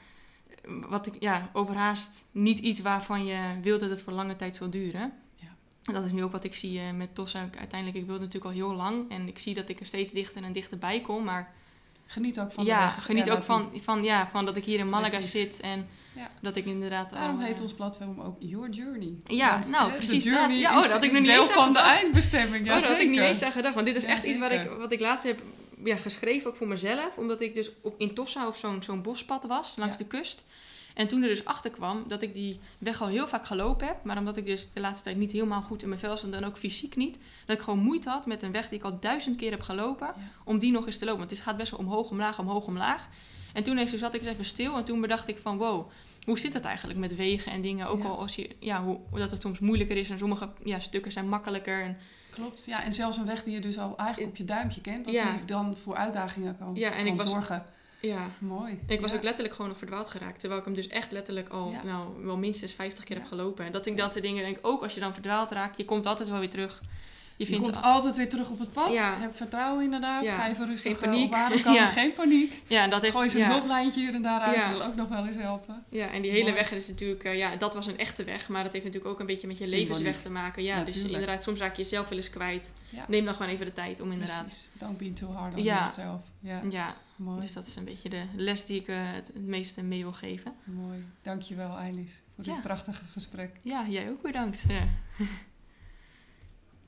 wat ik, ja, overhaast niet iets waarvan je wil dat het voor lange tijd zal duren. Ja. En Dat is nu ook wat ik zie met Tossa. Uiteindelijk, ik wilde natuurlijk al heel lang en ik zie dat ik er steeds dichter en dichterbij kom. Maar Geniet ook van de ja, weg. geniet Ja, ook van, van, ja, van dat ik hier in Malaga Precies. zit en Ja. dat ik inderdaad Daarom al, eh, heet ons platform ook Your Journey. Ja, Want, nou, precies de journey dat. Ja, oh, dat had ik nog niet deel eens van de gedacht. eindbestemming. Ja, oh, dat had ik niet zeker. eens aan gedacht. Want dit is echt iets wat ik, wat ik laatst heb ja, geschreven, ook voor mezelf. Omdat ik dus op, in Tossa op zo'n zo'n bospad was, langs de kust. En toen er dus achter kwam dat ik die weg al heel vaak gelopen heb. Maar omdat ik dus de laatste tijd niet helemaal goed in mijn vel stond en ook fysiek niet. Dat ik gewoon moeite had met een weg die ik al duizend keer heb gelopen. Ja. Om die nog eens te lopen. Want het gaat best wel omhoog, omlaag, omhoog, omlaag. En toen ineens zat ik eens even stil. En toen bedacht ik van wow, hoe zit het eigenlijk met wegen en dingen? Ook Ja. al als je, ja, hoe, dat het soms moeilijker is. En sommige ja, stukken zijn makkelijker. En, Klopt, ja. En zelfs een weg die je dus al eigenlijk op je duimpje kent. Dat Ja. die dan voor uitdagingen kan, Ja, en kan ik was- zorgen. Ja. Mooi. Ik was Ja. ook letterlijk gewoon nog verdwaald geraakt. Terwijl ik hem dus echt letterlijk al Ja. nou, wel minstens 50 keer heb gelopen. En dat ik dat soort dingen denk, ook als je dan verdwaald raakt, je komt altijd wel weer terug. Je, vindt komt al- altijd weer terug op het pad. Ja. Heb vertrouwen inderdaad. Ja. Ga even rustig Geen eh, paniek. op komen. Ja. Geen paniek. ja, dat heeft... Gooi ze een hulplijntje hier en daaruit. Ja. Wil ook nog wel eens helpen. Ja, en die hele weg is natuurlijk, eh, ja, dat was een echte weg, maar dat heeft natuurlijk ook een beetje met je Symboliek. levensweg te maken. Ja, dus inderdaad, soms raak je jezelf wel eens kwijt. Neem dan gewoon even de tijd om inderdaad. Precies. Don't be too hard on Ja. yourself. Ja, Ja, mooi. dus dat is een beetje de les die ik eh, het, meeste mee wil geven. Mooi. Dankjewel, Eilis, voor dit prachtige gesprek. Ja, jij ook bedankt. Ja.